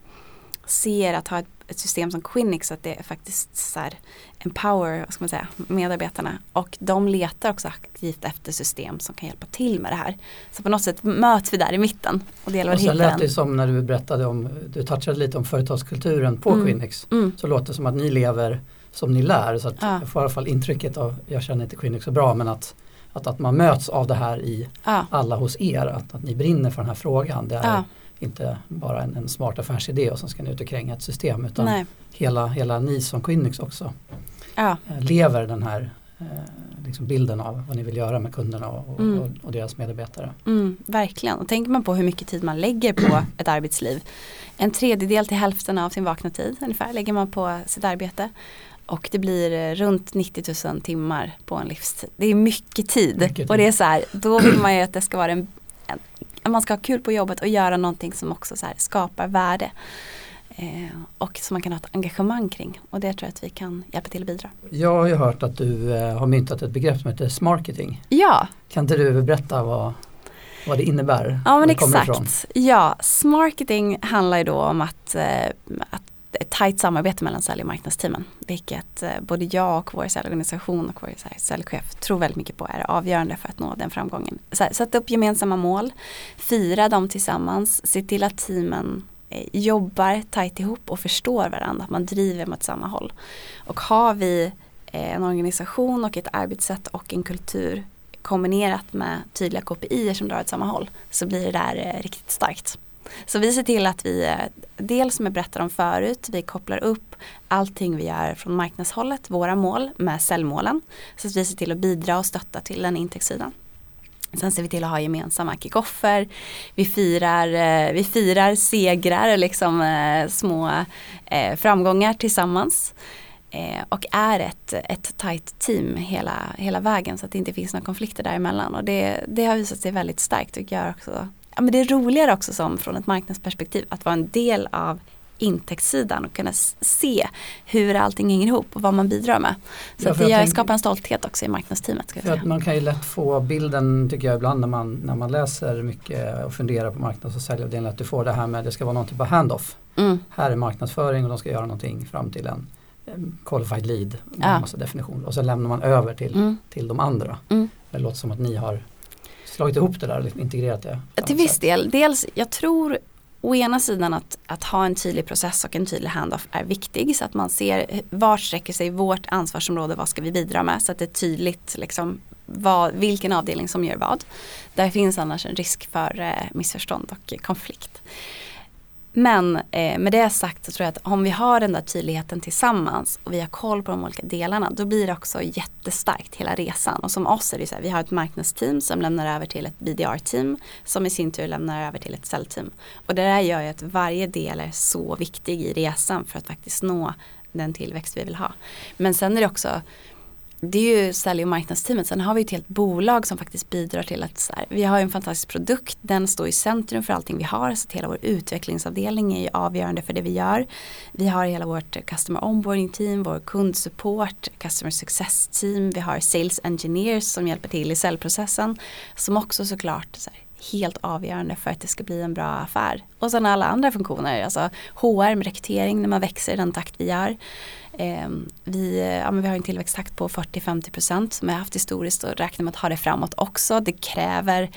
ser att ha ett, ett system som Quinix att det är faktiskt så här empower vad ska man säga, medarbetarna och de letar också aktivt efter system som kan hjälpa till med det här. Så på något sätt möts vi där i mitten och det gäller hitta sen lät det som när du berättade om, du touchade lite om företagskulturen på mm. Quinix. Mm. Så låter det som att ni lever som ni lär. Så att ja. jag får i alla fall intrycket av, jag känner inte Quinix så bra men att att, att man möts av det här i ja. alla hos er, att, att ni brinner för den här frågan. Det är ja. Inte bara en, en, smart affärsidé och så ska ni ut och kränga ett system utan hela, hela ni som Quinix också ja. Eh, lever den här eh, liksom bilden av vad ni vill göra med kunderna och, mm. och, och deras medarbetare. Mm, verkligen, och tänker man på hur mycket tid man lägger på ett arbetsliv. En tredjedel till hälften av sin vakna tid ungefär lägger man på sitt arbete. Och det blir eh, runt 90 000 timmar på en livstid. Det är mycket tid. Mycket tid. Och det är så här, då vill man ju att det ska vara en, en man ska ha kul på jobbet och göra någonting som också så skapar värde. Eh, och som man kan ha ett engagemang kring. Och det tror jag att vi kan hjälpa till att bidra. Jag har ju hört att du eh, har myntat ett begrepp som heter smarketing. Ja. Kan inte du berätta vad, vad det innebär? Ja men exakt. Ja, smarketing handlar ju då om att, eh, att ett tajt samarbete mellan sälj och marknadsteamen. Vilket eh, både jag och vår säljorganisation och vår säljchef tror väldigt mycket på är avgörande för att nå den framgången. Sätta upp gemensamma mål, fira dem tillsammans, se till att teamen eh, jobbar tajt ihop och förstår varandra, att man driver mot samma håll. Och har vi eh, en organisation och ett arbetssätt och en kultur kombinerat med tydliga KPI som drar åt samma håll så blir det där riktigt starkt. Så vi ser till att vi, eh, dels som jag berättade om förut, vi kopplar upp allting vi gör från marknadshållet, våra mål med säljmålen. Så att vi ser till att bidra och stötta till den intäktssidan. Sen ser vi till att ha gemensamma kickoffer. Vi firar, eh, vi firar segrar, liksom eh, små framgångar tillsammans. och är ett, ett tajt team hela, hela vägen så att det inte finns några konflikter däremellan. Och det, det har visat sig väldigt starkt och gör också ja, men det är roligare också som från ett marknadsperspektiv att vara en del av intäktssidan och kunna se hur allting hänger ihop och vad man bidrar med. Så ja, det tänk, skapar en stolthet också i marknadsteamet. Ska att man kan ju lätt få bilden tycker jag ibland när man, när man läser mycket och funderar på marknads och säljavdelningen att du får det här med att det ska vara någon typ av handoff. Mm. Här är marknadsföring och de ska göra någonting fram till en qualified lead ja. massa definition och så lämnar man över till, mm. till de andra. Mm. Det låter som att ni har slagit ihop det där, liksom integrerat det? Till viss del. Dels, jag tror å ena sidan att, att ha en tydlig process och en tydlig handoff är viktig så att man ser vart sträcker sig vårt ansvarsområde, vad ska vi bidra med så att det är tydligt liksom, vad, vilken avdelning som gör vad. Där finns annars en risk för eh, missförstånd och konflikt. Men eh, med det sagt så tror jag att om vi har den där tydligheten tillsammans och vi har koll på de olika delarna då blir det också jättestarkt hela resan. Och som oss är det så här, vi har ett marknadsteam som lämnar över till ett BDR-team som i sin tur lämnar över till ett säljteam. Och det där gör ju att varje del är så viktig i resan för att faktiskt nå den tillväxt vi vill ha. Men sen är det också det är ju sälj och marknadsteamet. Sen har vi ett helt bolag som faktiskt bidrar till att så här, vi har en fantastisk produkt. Den står i centrum för allting vi har. Så att hela vår utvecklingsavdelning är ju avgörande för det vi gör. Vi har hela vårt customer onboarding team, vår kundsupport, customer success team. Vi har sales engineers som hjälper till i säljprocessen. Som också såklart så här, helt avgörande för att det ska bli en bra affär. Och sen alla andra funktioner, alltså HR med rekrytering när man växer i den takt vi gör. Eh, vi, ja, vi har en tillväxttakt på 40-50% som vi har haft historiskt och räknar med att ha det framåt också. Det kräver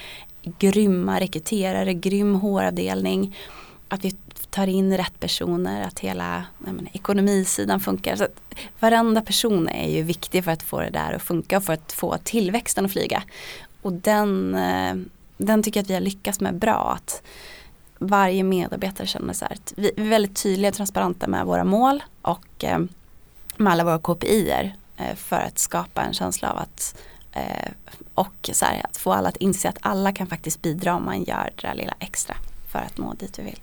grymma rekryterare, grym HR-avdelning. Att vi tar in rätt personer, att hela menar, ekonomisidan funkar. Så att varenda person är ju viktig för att få det där att funka och för att få tillväxten att flyga. Och den, eh, den tycker jag att vi har lyckats med bra. Att varje medarbetare känner så här att vi är väldigt tydliga och transparenta med våra mål och eh, med alla våra KPI eh, för att skapa en känsla av att eh, och så här, att få alla att inse att alla kan faktiskt bidra om man gör det där lilla extra för att nå dit vi vill.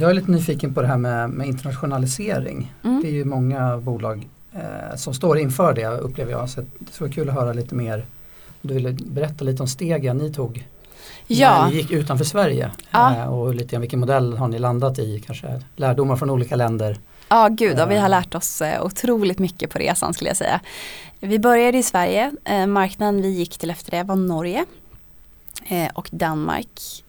Jag är lite nyfiken på det här med, med internationalisering. Mm. Det är ju många bolag eh, som står inför det upplever jag. Så det skulle vara kul att höra lite mer. Du ville berätta lite om stegen ni tog ja. när ni gick utanför Sverige. Ja. Eh, och lite grann vilken modell har ni landat i? Kanske lärdomar från olika länder. Ja, gud, och vi har lärt oss eh, otroligt mycket på resan skulle jag säga. Vi började i Sverige, eh, marknaden vi gick till efter det var Norge. Eh, och Danmark.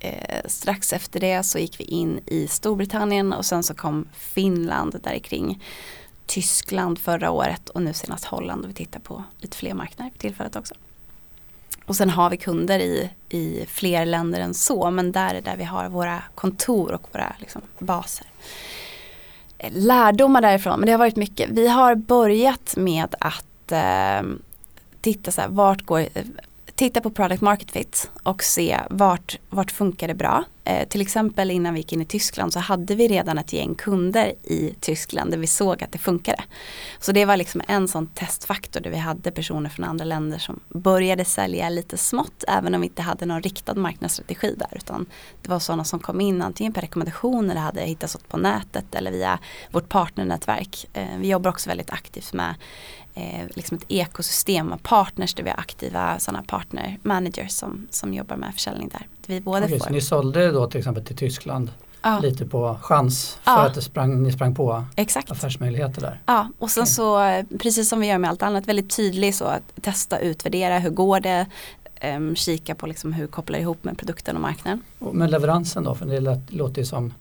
Strax efter det så gick vi in i Storbritannien och sen så kom Finland där kring. Tyskland förra året och nu senast Holland och vi tittar på lite fler marknader för tillfället också. Och sen har vi kunder i, i fler länder än så men där är där vi har våra kontor och våra liksom, baser. Lärdomar därifrån, men det har varit mycket. Vi har börjat med att eh, titta så här, vart går, titta på product market fit och se vart, vart funkar det bra. Eh, till exempel innan vi gick in i Tyskland så hade vi redan ett gäng kunder i Tyskland där vi såg att det funkade. Så det var liksom en sån testfaktor där vi hade personer från andra länder som började sälja lite smått även om vi inte hade någon riktad marknadsstrategi där utan det var sådana som kom in antingen per rekommendation eller hade hittats på nätet eller via vårt partnernätverk. Eh, vi jobbar också väldigt aktivt med eh, liksom ett ekosystem av partners där vi har aktiva sådana partner managers som, som jobbar med försäljning där. Vi både okay, får. Så ni sålde då till exempel till Tyskland ja. lite på chans för Ja. att det sprang, ni sprang på Exakt. affärsmöjligheter där? Ja, och sen Okej. så precis som vi gör med allt annat väldigt tydlig så att testa, utvärdera, hur går det? Ehm, kika på liksom hur kopplar det ihop med produkten och marknaden. Med leveransen då, för det låter ju som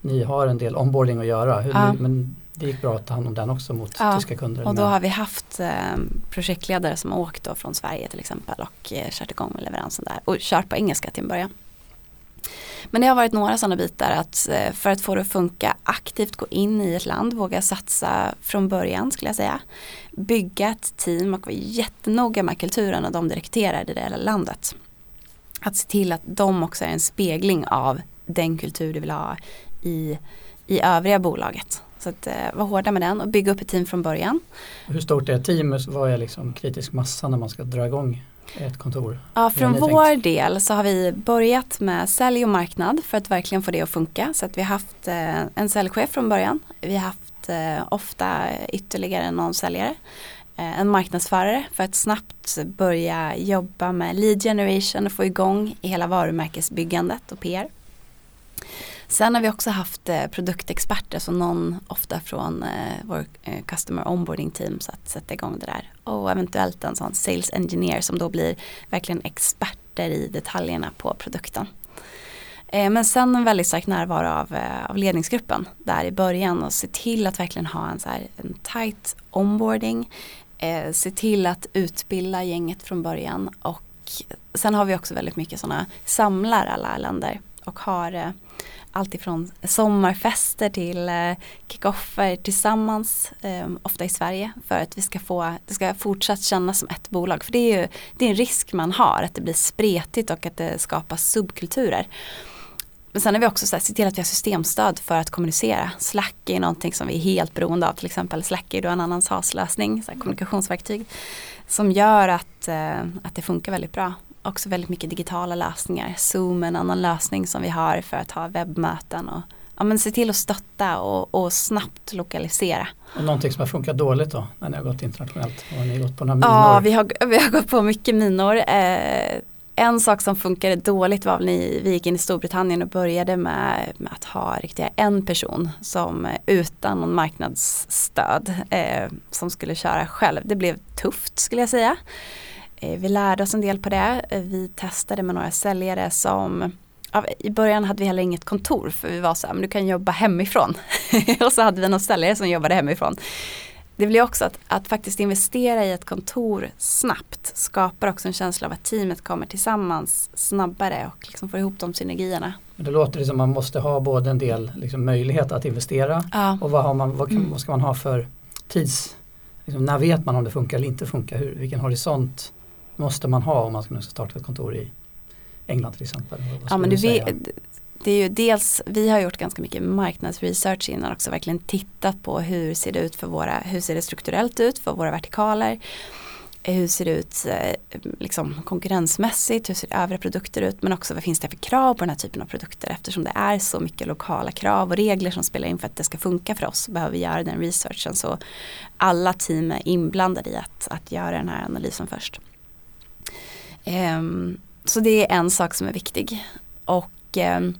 ni har en del onboarding att göra. Hur, Ja. Men det gick bra att ta hand om den också mot Ja, tyska kunder? Och då har vi haft eh, projektledare som har åkt då från Sverige till exempel och eh, kört igång med leveransen där och kört på engelska till en början. Men det har varit några sådana bitar att eh, för att få det att funka aktivt gå in i ett land, våga satsa från början skulle jag säga. Bygga ett team och vara jättenoga med kulturen och de du rekryterar i det landet. Att se till att de också är en spegling av den kultur du vill ha i, i övriga bolaget. Så att eh, vara hårda med den och bygga upp ett team från början. Hur stort är teamet? Vad är liksom kritisk massa när man ska dra igång ett kontor? Ja, från vår del så har vi börjat med sälj och marknad för att verkligen få det att funka. Så att vi har haft eh, en säljchef från början. Vi har haft eh, ofta ytterligare någon säljare. En marknadsförare för att snabbt börja jobba med lead generation och få igång hela varumärkesbyggandet och PR. Sen har vi också haft eh, produktexperter, så någon ofta från eh, vår eh, customer onboarding team så att sätta igång det där. Och eventuellt en sån sales engineer som då blir verkligen experter i detaljerna på produkten. Eh, men sen en väldigt stark närvaro av, eh, av ledningsgruppen där i början och se till att verkligen ha en, så här, en tight onboarding. Eh, se till att utbilda gänget från början och sen har vi också väldigt mycket sådana samlar alla länder och har eh, Alltifrån allt ifrån sommarfester till eh, kickoffer tillsammans, ehm, ofta i Sverige, för att vi ska få, det ska fortsatt kännas som ett bolag. För det är ju det är en risk man har, att det blir spretigt och att det skapas subkulturer. Men sen har vi också så här, till att vi har systemstöd för att kommunicera. Slack är någonting som vi är helt beroende av, till exempel Slack är då en annan SAS-lösning, kommunikationsverktyg, som gör att, eh, att det funkar väldigt bra också väldigt mycket digitala lösningar. Zoom är en annan lösning som vi har för att ha webbmöten och ja, men se till att stötta och, och snabbt lokalisera. Och någonting som har funkat dåligt då när ni har gått internationellt? Har ni gått på några minor? Ja, vi har, vi har gått på mycket minor. Eh, en sak som funkade dåligt var när vi gick in i Storbritannien och började med, med att ha riktigt en person som eh, utan någon marknadsstöd eh, som skulle köra själv. Det blev tufft skulle jag säga. Eh, vi lärde oss en del på det. Eh, vi testade med några säljare som I början hade vi heller inget kontor för vi var så här, men du kan jobba hemifrån. (laughs) och så hade vi någon säljare som jobbade hemifrån. Det blir också att, att faktiskt investera i ett kontor snabbt skapar också en känsla av att teamet kommer tillsammans snabbare och liksom får ihop de synergierna. Men det låter det som att man måste ha både en del liksom, möjlighet att investera Ja. och vad, har man, vad, kan, Mm. vad ska man ha för tids... Liksom, när vet man om det funkar eller inte funkar? Hur, vilken horisont måste man ha om man ska starta ett kontor i England till exempel? Ja men du vi, det är ju dels, vi har gjort ganska mycket marknadsresearch innan också, verkligen tittat på hur ser det ut för våra, hur ser det strukturellt ut för våra vertikaler. Hur ser det ut eh, liksom, konkurrensmässigt, hur ser övriga produkter ut men också vad finns det för krav på den här typen av produkter eftersom det är så mycket lokala krav och regler som spelar in för att det ska funka för oss behöver vi göra den researchen så alla team är inblandade i att, att göra den här analysen först. Ehm, så det är en sak som är viktig. Och ehm,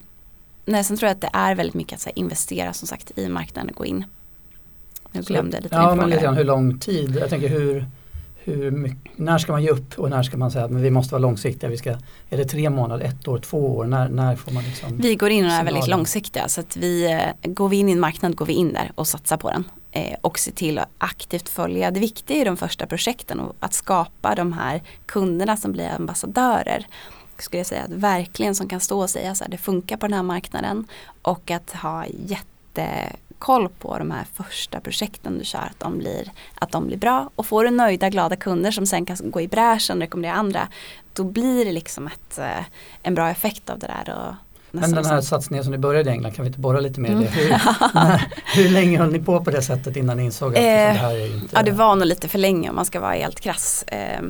nej, sen tror jag att det är väldigt mycket att här, investera som sagt i marknaden och gå in. Nu Så- glömde jag lite Ja men lite grann hur lång tid, jag tänker hur, hur hur mycket, när ska man ge upp och när ska man säga att vi måste vara långsiktiga? Vi ska, är det tre månader, ett år, två år? När, när får man liksom Vi går in och är väldigt långsiktiga så att vi, eh, går vi in i en marknad går vi in där och satsar på den. Eh, och se till att aktivt följa det viktiga i de första projekten och att skapa de här kunderna som blir ambassadörer skulle jag säga, att verkligen som kan stå och säga så här, det funkar på den här marknaden och att ha jättekoll på de här första projekten du kör, att de blir, att de blir bra. Och får du nöjda, glada kunder som sen kan gå i bräschen och rekommendera andra, då blir det liksom ett, eh, en bra effekt av det där. Och men den här satsningen som ni började i England, kan vi inte borra lite mer i det? Mm. Hur, när, (laughs) hur länge höll ni på på det sättet innan ni insåg att eh, det här är inte... Ja det var nog lite för länge om man ska vara helt krass. Eh,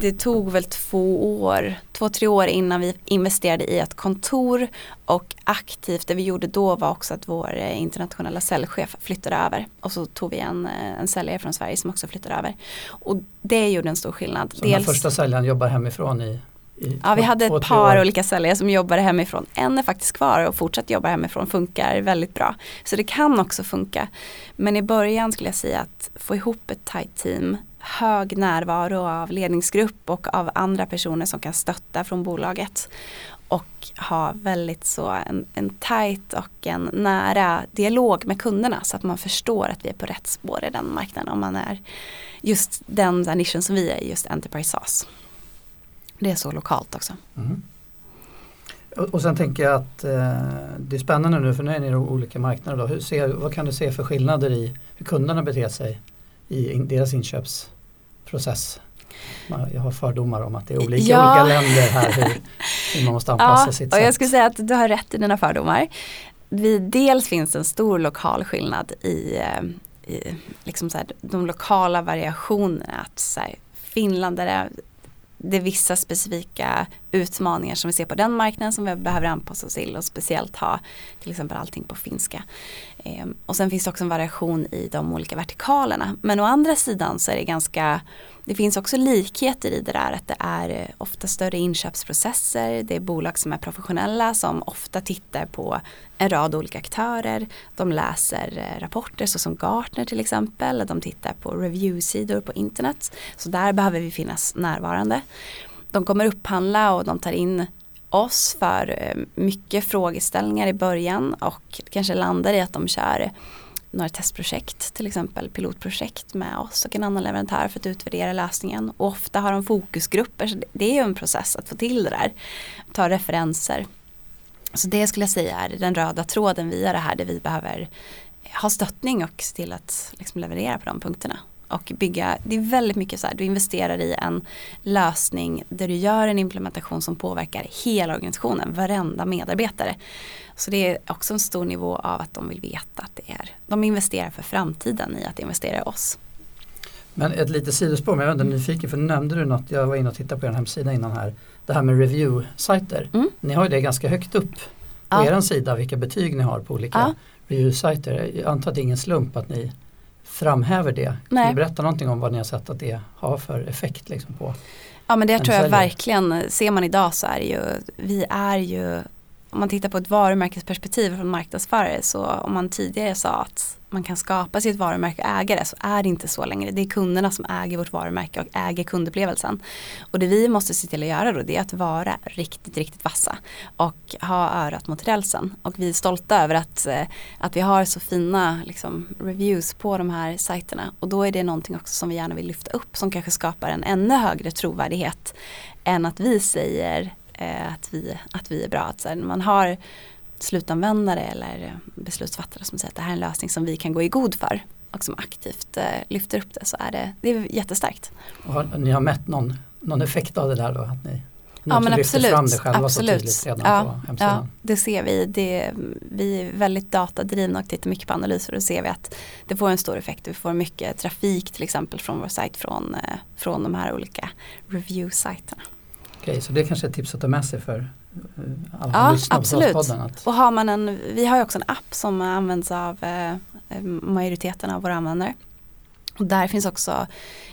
det tog väl två år, två tre år innan vi investerade i ett kontor och aktivt det vi gjorde då var också att vår eh, internationella säljchef flyttade över och så tog vi en, eh, en säljare från Sverige som också flyttade över. Och det gjorde en stor skillnad. Så Dels, den första säljaren jobbar hemifrån i Ja, vi hade ett par olika säljare som jobbade hemifrån. En är faktiskt kvar och fortsatt jobba hemifrån, funkar väldigt bra. Så det kan också funka. Men i början skulle jag säga att få ihop ett tight team, hög närvaro av ledningsgrupp och av andra personer som kan stötta från bolaget. Och ha väldigt så en, en tight och en nära dialog med kunderna så att man förstår att vi är på rätt spår i den marknaden om man är just den nischen som vi är, just Enterprise SaaS. Det är så lokalt också. Mm. Och, och sen tänker jag att eh, det är spännande nu för nu är ni i olika marknader. Då. Hur ser, vad kan du se för skillnader i hur kunderna beter sig i in, deras inköpsprocess? Jag har fördomar om att det är olika, ja. olika länder här hur, hur man måste anpassa ja, sitt och sätt. Jag skulle säga att du har rätt i dina fördomar. Vi, dels finns en stor lokal skillnad i, eh, i liksom så här, de lokala variationerna. Att så här, Finland är det är vissa specifika utmaningar som vi ser på den marknaden som vi behöver anpassa oss till och speciellt ha till exempel allting på finska. Ehm, och sen finns det också en variation i de olika vertikalerna. Men å andra sidan så är det ganska det finns också likheter i det där att det är eh, ofta större inköpsprocesser. Det är bolag som är professionella som ofta tittar på en rad olika aktörer. De läser eh, rapporter såsom Gartner till exempel. De tittar på reviewsidor på internet. Så där behöver vi finnas närvarande. De kommer upphandla och de tar in oss för eh, mycket frågeställningar i början och kanske landar i att de kör några testprojekt, till exempel pilotprojekt med oss och en annan leverantör för att utvärdera lösningen. Och ofta har de fokusgrupper, så det är ju en process att få till det där. Ta referenser. Så det skulle jag säga är den röda tråden via det här där vi behöver ha stöttning och se till att liksom leverera på de punkterna och bygga, det är väldigt mycket så här, du investerar i en lösning där du gör en implementation som påverkar hela organisationen, varenda medarbetare. Så det är också en stor nivå av att de vill veta att det är, de investerar för framtiden i att investera i oss. Men ett litet sidospår, men jag är ändå nyfiken för nu nämnde du något, jag var inne och tittade på er hemsida innan här, det här med review-sajter. Mm. Ni har ju det ganska högt upp på ja. er sida, vilka betyg ni har på olika ja. review-sajter. Jag antar att det är ingen slump att ni framhäver det. Kan du berätta någonting om vad ni har sett att det har för effekt liksom på Ja men det tror jag verkligen, ser man idag så är det ju, vi är ju, om man tittar på ett varumärkesperspektiv från marknadsförare så om man tidigare sa att man kan skapa sitt varumärke och äga det så är det inte så längre. Det är kunderna som äger vårt varumärke och äger kundupplevelsen. Och det vi måste se till att göra då det är att vara riktigt, riktigt vassa och ha örat mot rälsen. Och vi är stolta över att, eh, att vi har så fina liksom, reviews på de här sajterna. Och då är det någonting också som vi gärna vill lyfta upp som kanske skapar en ännu högre trovärdighet än att vi säger eh, att, vi, att vi är bra. Att, här, man har slutanvändare eller beslutsfattare som säger att det här är en lösning som vi kan gå i god för och som aktivt eh, lyfter upp det så är det, det är jättestärkt. Har, ni har mätt någon, någon effekt av det där då? Att ni, ja men absolut. fram det själva absolut. så redan ja, på hemsidan? Ja, det ser vi. Det, vi är väldigt datadrivna och tittar mycket på analyser och då ser vi att det får en stor effekt. Vi får mycket trafik till exempel från vår sajt från, eh, från de här olika review-sajterna. Okej, så det är kanske ett tips att ta med sig för Eh, alla ja, absolut. Att... Och har man en, vi har ju också en app som används av eh, majoriteten av våra användare. Och där finns också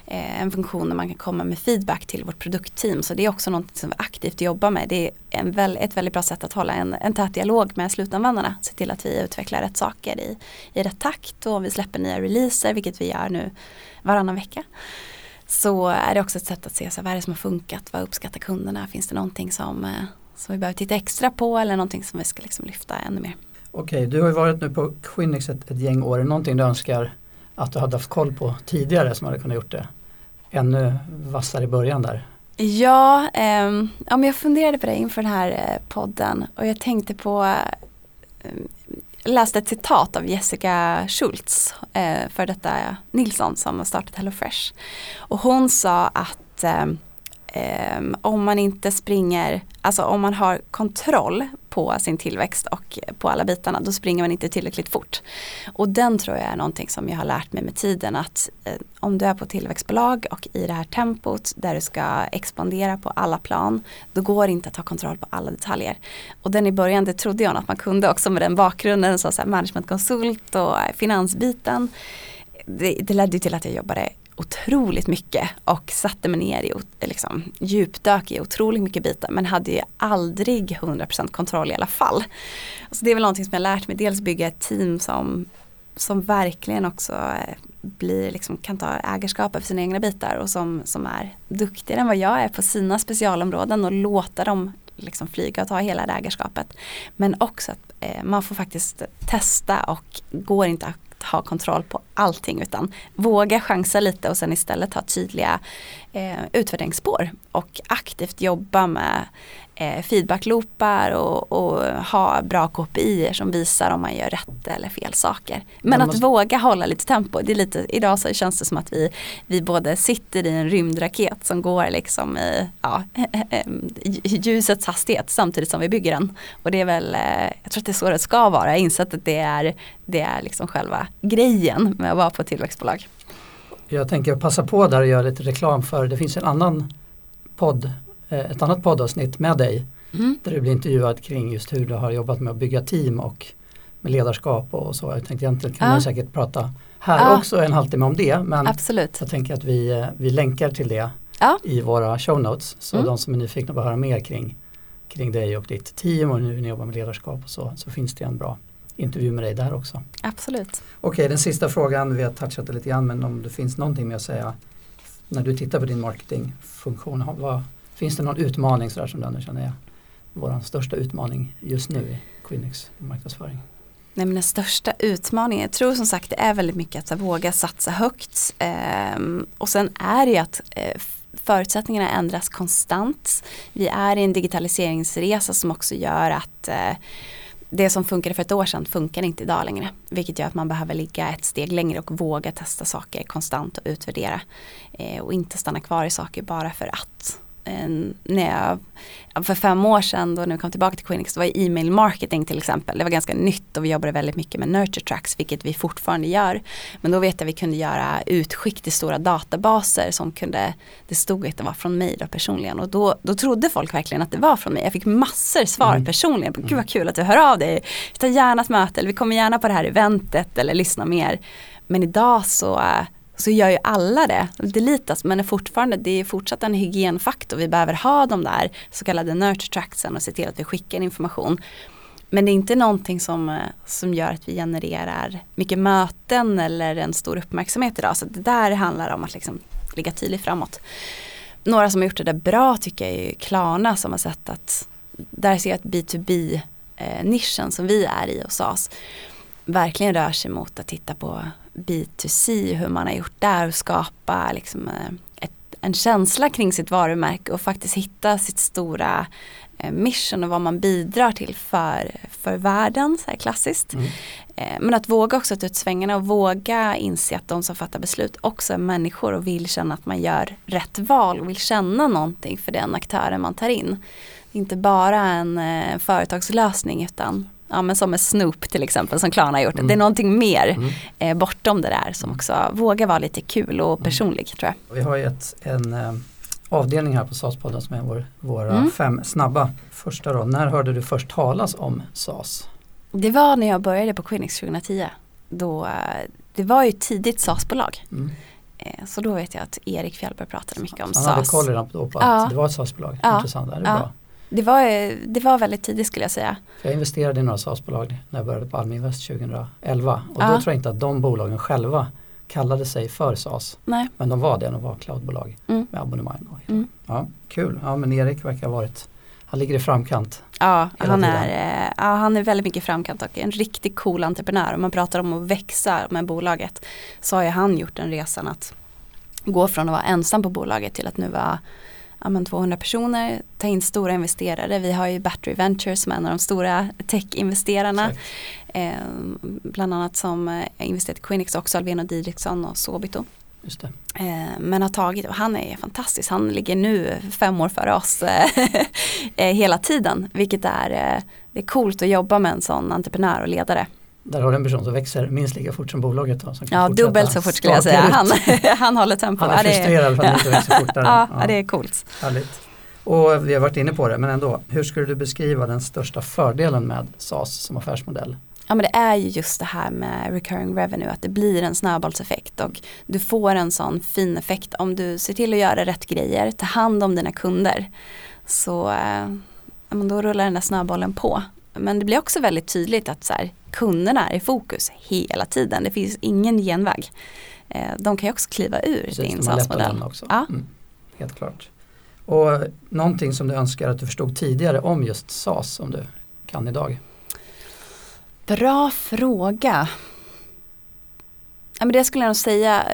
eh, en funktion där man kan komma med feedback till vårt produktteam. Så det är också något som vi aktivt jobbar med. Det är en väl, ett väldigt bra sätt att hålla en, en tät dialog med slutanvändarna. Se till att vi utvecklar rätt saker i, i rätt takt och vi släpper nya releaser vilket vi gör nu varannan vecka. Så är det också ett sätt att se så här, vad är det som har funkat, vad uppskattar kunderna, finns det någonting som, eh, som vi behöver titta extra på eller någonting som vi ska liksom lyfta ännu mer. Okej, du har ju varit nu på Quinix ett, ett gäng år. Är det någonting du önskar att du hade haft koll på tidigare som hade kunnat gjort det ännu vassare i början där? Ja, eh, ja men jag funderade på det inför den här eh, podden och jag tänkte på eh, läste ett citat av Jessica Schultz, eh, för detta Nilsson som har startat HelloFresh. Och hon sa att eh, eh om man inte springer, alltså om man har kontroll på sin tillväxt och på alla bitarna, då springer man inte tillräckligt fort. Och den tror jag är någonting som jag har lärt mig med tiden att eh, om du är på tillväxtbolag och i det här tempot där du ska expandera på alla plan, då går det inte att ha kontroll på alla detaljer. Och den i början, det trodde jag att man kunde också med den bakgrunden, så, så här managementkonsult och eh, finansbiten. Det, det ledde till att jag jobbade otroligt mycket och satte mig ner i, liksom, djupdök i otroligt mycket bitar men hade ju aldrig 100% kontroll i alla fall. Så det är väl någonting som jag lärt mig, dels bygga ett team som, som verkligen också eh, blir, liksom, kan ta ägarskap för sina egna bitar och som, som är duktigare än vad jag är på sina specialområden och låta dem liksom flyga och ta hela det ägarskapet. Men också att eh, man får faktiskt testa och går inte ha kontroll på allting utan våga chansa lite och sen istället ha tydliga eh, utvärderingsspår och aktivt jobba med eh, feedbackloopar och, och, ha bra KPI som visar om man gör rätt eller fel saker. Men man att måste... våga hålla lite tempo. Det är lite, idag så känns det som att vi, vi både sitter i en rymdraket som går liksom i ja, (laughs) ljusets hastighet samtidigt som vi bygger den. Och det är väl, eh, jag tror att det är så det ska vara. Jag har insett att det är, det är liksom själva grejen med att vara på ett tillväxtbolag. Jag tänker passa på där och göra lite reklam för det finns en annan podd ett annat poddavsnitt med dig mm. där du blir intervjuad kring just hur du har jobbat med att bygga team och med ledarskap och så. Jag tänkte egentligen kan ja. man säkert prata här ja. också en halvtimme om det men Absolut. jag tänker att vi, eh, vi länkar till det ja. i våra show notes så mm. de som är nyfikna på att höra mer kring, kring dig och ditt team och hur ni jobbar med ledarskap och så, så finns det en bra intervju med dig där också. Absolut. Okej, den sista frågan, vi har touchat det lite grann men om det finns någonting med att säga när du tittar på din marketingfunktion, vad, Finns det någon utmaning sådär som du ändå känner är vår största utmaning just nu i Quinix marknadsföring? Nej, men den största utmaningen, jag tror som sagt det är väldigt mycket att våga satsa högt. eh, och sen är det ju att eh, förutsättningarna ändras konstant. Vi är i en digitaliseringsresa som också gör att eh, det som funkade för ett år sedan funkar inte idag längre. Vilket gör att man behöver ligga ett steg längre och våga testa saker konstant och utvärdera. Eh, och inte stanna kvar i saker bara för att när jag, för fem år sedan då när vi kom tillbaka till Quinix, det var e-mail marketing till exempel. Det var ganska nytt och vi jobbade väldigt mycket med nurture tracks, vilket vi fortfarande gör. Men då vet jag att vi kunde göra utskick till stora databaser som kunde, det stod att det var från mig då personligen. Och då, då trodde folk verkligen att det var från mig. Jag fick massor svar mm. personligen. Gud vad kul att du hör av dig. Vi tar gärna ett möte eller vi kommer gärna på det här eventet eller lyssna mer. Men idag så så gör ju alla det. Delitas men är fortfarande, det är fortsatt en hygienfaktor. Vi behöver ha de där så kallade nurture tracksen och se till att vi skickar information. Men det är inte någonting som, eh, som gör att vi genererar mycket möten eller en stor uppmärksamhet idag. Så det där handlar om att liksom ligga tydligt framåt. Några som har gjort det där bra tycker jag är Klarna som har sett att där ser jag att B2B-nischen eh, som vi är i hos oss verkligen rör sig mot att titta på B2C, hur man har gjort där och skapa liksom, eh, ett, en känsla kring sitt varumärke och faktiskt hitta sitt stora eh, mission och vad man bidrar till för, för världen, så här klassiskt. Mm. Eh, men att våga också ta ut svängarna och våga inse att de som fattar beslut också är människor och vill känna att man gör rätt val och vill känna någonting för den aktören man tar in. Inte bara en företagslösning utan ja, men som med Snoop till exempel som Klarna har gjort. Mm. Det är någonting mer mm. eh, bortom det där som också vågar vara lite kul och mm. personlig mm. tror jag. Vi har ju ett, en eh, avdelning här på SAS-podden som är vår, våra mm. fem snabba. Första då, när hörde du först talas om SAS? Det var när jag började på Quinix 2010. Då, eh, det var ju tidigt SAS-bolag. Mm. Eh, så då vet jag att Erik Fjällberg pratade mycket om SAS. Han hade koll redan på att ja. det var ett SAS-bolag. Ja. Intressant, det är ja. bra. Det var, det var väldigt tidigt skulle jag säga. Jag investerade i några SAS-bolag när jag började på Alminvest 2011 och ja. då tror jag inte att de bolagen själva kallade sig för SAS. Nej. Men de var det, de var cloudbolag Mm. med abonnemang. Mm. Ja, kul, ja men Erik verkar ha varit, han ligger i framkant. Ja, han är, eh, ja, han är väldigt mycket i framkant och en riktigt cool entreprenör. Om man pratar om att växa med bolaget så har ju han gjort den resan att gå från att vara ensam på bolaget till att nu vara ja, men 200 personer, ta in stora investerare. Vi har ju Battery Ventures som är en av de stora tech-investerarna. Eh, bland annat som eh, investerat i Quinix också, Alveno Didriksson och Sobito. Just det. Eh, men har tagit, och han är fantastisk, han ligger nu fem år före oss (laughs) eh, hela tiden. Vilket är, eh, det är coolt att jobba med en sån entreprenör och ledare. Där har du en person som växer minst lika fort som bolaget. Då, som Ja, dubbelt så fort skulle jag säga. Han, (laughs) han håller tempo. Han är frustrerad för att han inte växer (laughs) fortare. Ja, ja, det är coolt. Härligt. Och vi har varit inne på det, men ändå. Hur skulle du beskriva den största fördelen med SAS som affärsmodell? Ja men det är ju just det här med recurring revenue, att det blir en snöbollseffekt och du får en sån fin effekt om du ser till att göra rätt grejer, ta hand om dina kunder. Så eh, ja, då rullar den där snöbollen på. Men det blir också väldigt tydligt att så här, kunderna är i fokus hela tiden, det finns ingen genväg. Eh, de kan ju också kliva ur Precis, din SAS-modell. Ja. Mm, helt klart. Och någonting som du önskar att du förstod tidigare om just SAS som du kan idag? Bra fråga. Ja, men det skulle jag nog säga.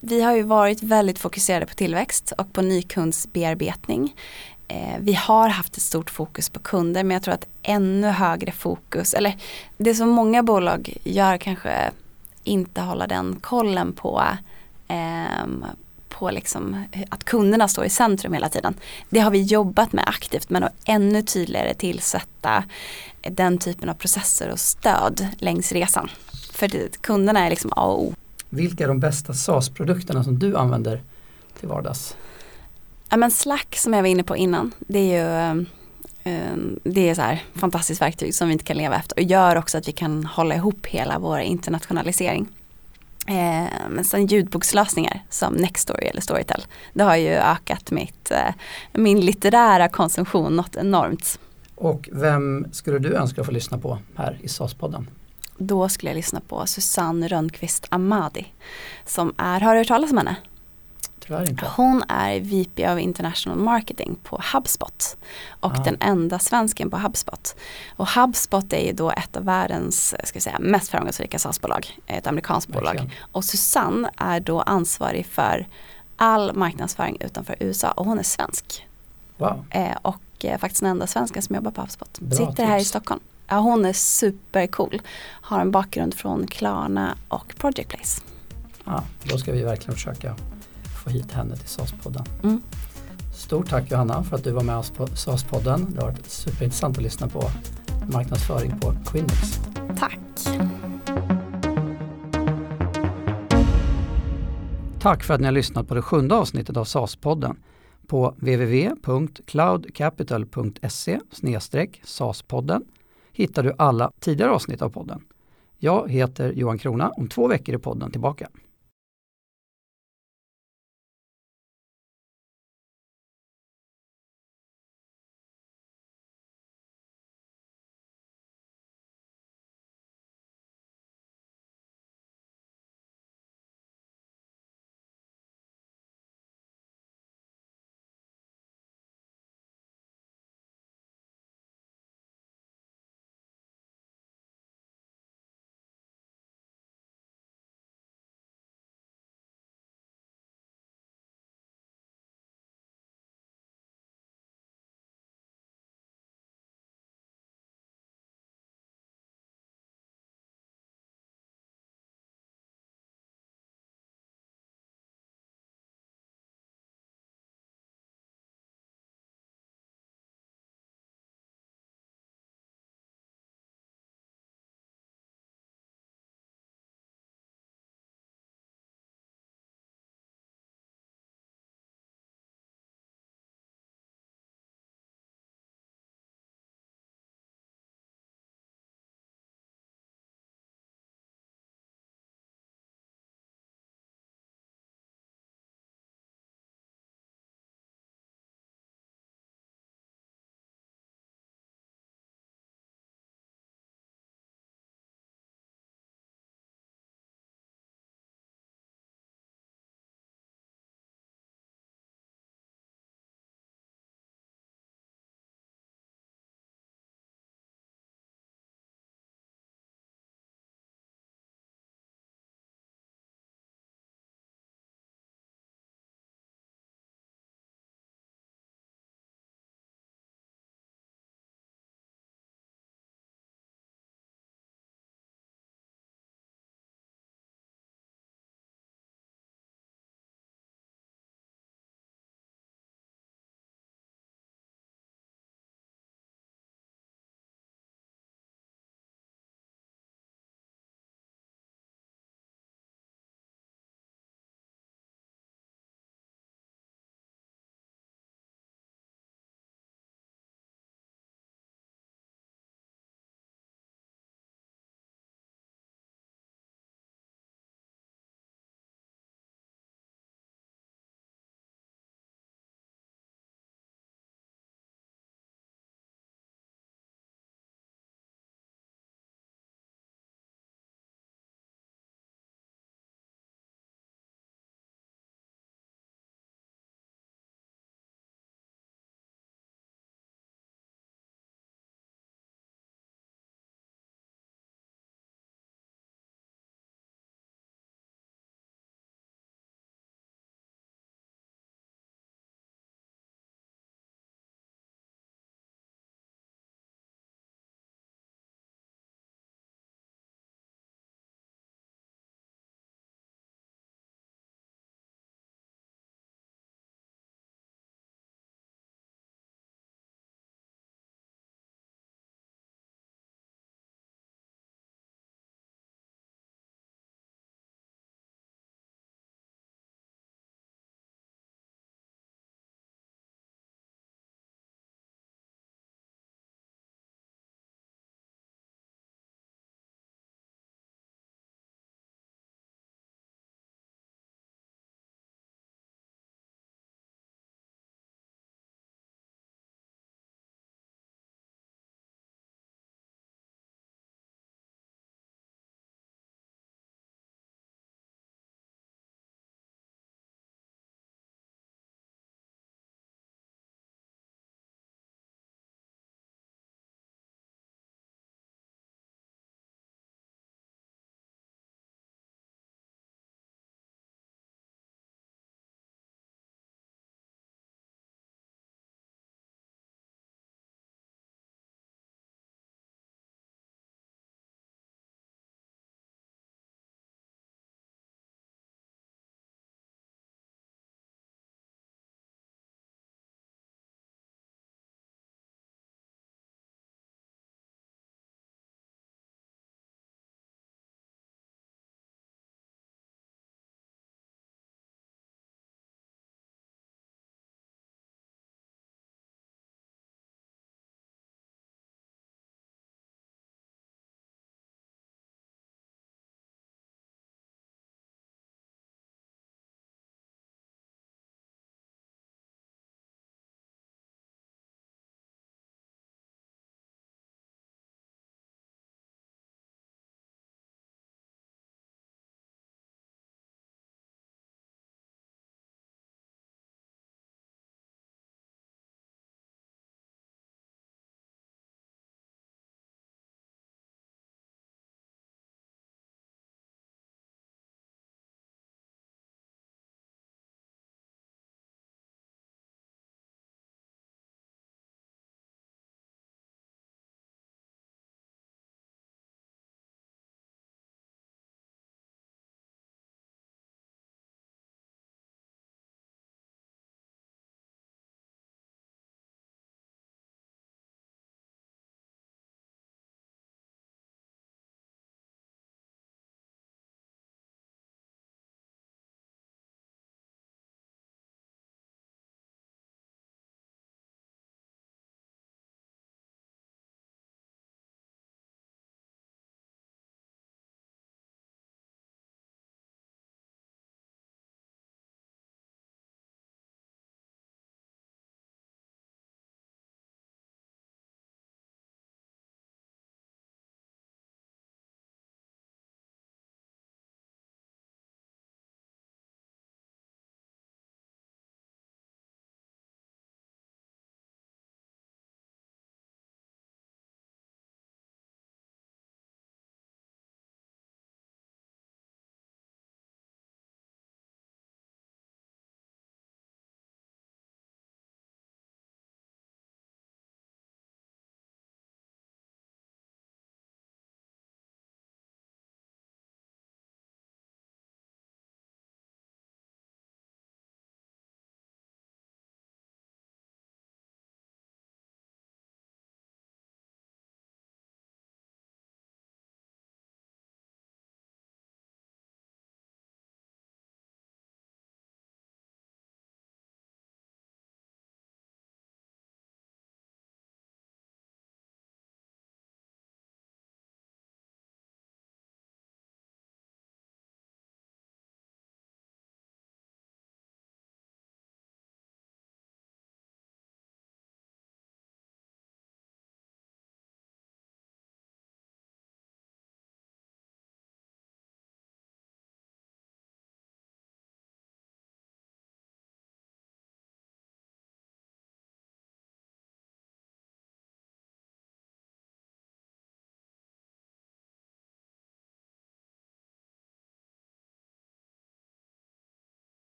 Vi har ju varit väldigt fokuserade på tillväxt och på nykundsbearbetning. Eh, vi har haft ett stort fokus på kunder men jag tror att ännu högre fokus, eller det som många bolag gör kanske inte hålla den kollen på eh, på liksom att kunderna står i centrum hela tiden. Det har vi jobbat med aktivt men att ännu tydligare tillsätta den typen av processer och stöd längs resan. För det, kunderna är liksom A och O. Vilka är de bästa SaaS-produkterna som du använder till vardags? Ja, men Slack som jag var inne på innan, det är ju eh, det är så här fantastiskt verktyg som vi inte kan leva efter och gör också att vi kan hålla ihop hela vår internationalisering. Eh, men sen ljudbokslösningar som Nextory eller Storytel. Det har ju ökat mitt, eh, min litterära konsumtion något enormt. Och vem skulle du önska få lyssna på här i SAS-podden? Då skulle jag lyssna på Susanne Rönnqvist Amadi. Som är, har du hört talas om henne? Tyvärr inte. Hon är VP of International Marketing på HubSpot. Och Ah. den enda svensken på HubSpot. Och HubSpot är ju då ett av världens ska säga, mest framgångsrika SaaS-bolag. Ett amerikanskt bolag. Verkligen. Och Susanne är då ansvarig för all marknadsföring utanför USA och hon är svensk. Wow, Eh, och eh, faktiskt den enda svensken som jobbar på HubSpot. Bra Sitter här i tips. Stockholm. Ja, hon är supercool. Har en bakgrund från Klarna och Project Place. ja, då ska vi verkligen försöka få hit henne till SAS-podden. Mm. Stort tack Johanna för att du var med oss på SAS-podden. Det har varit superintressant att lyssna på marknadsföring på Quinix. Tack. Tack för att ni har lyssnat på det sjunde avsnittet av SAS-podden. På www.cloudcapital.se SAS-podden hittar du alla tidigare avsnitt av podden. Jag heter Johan Krona, om två veckor är podden tillbaka.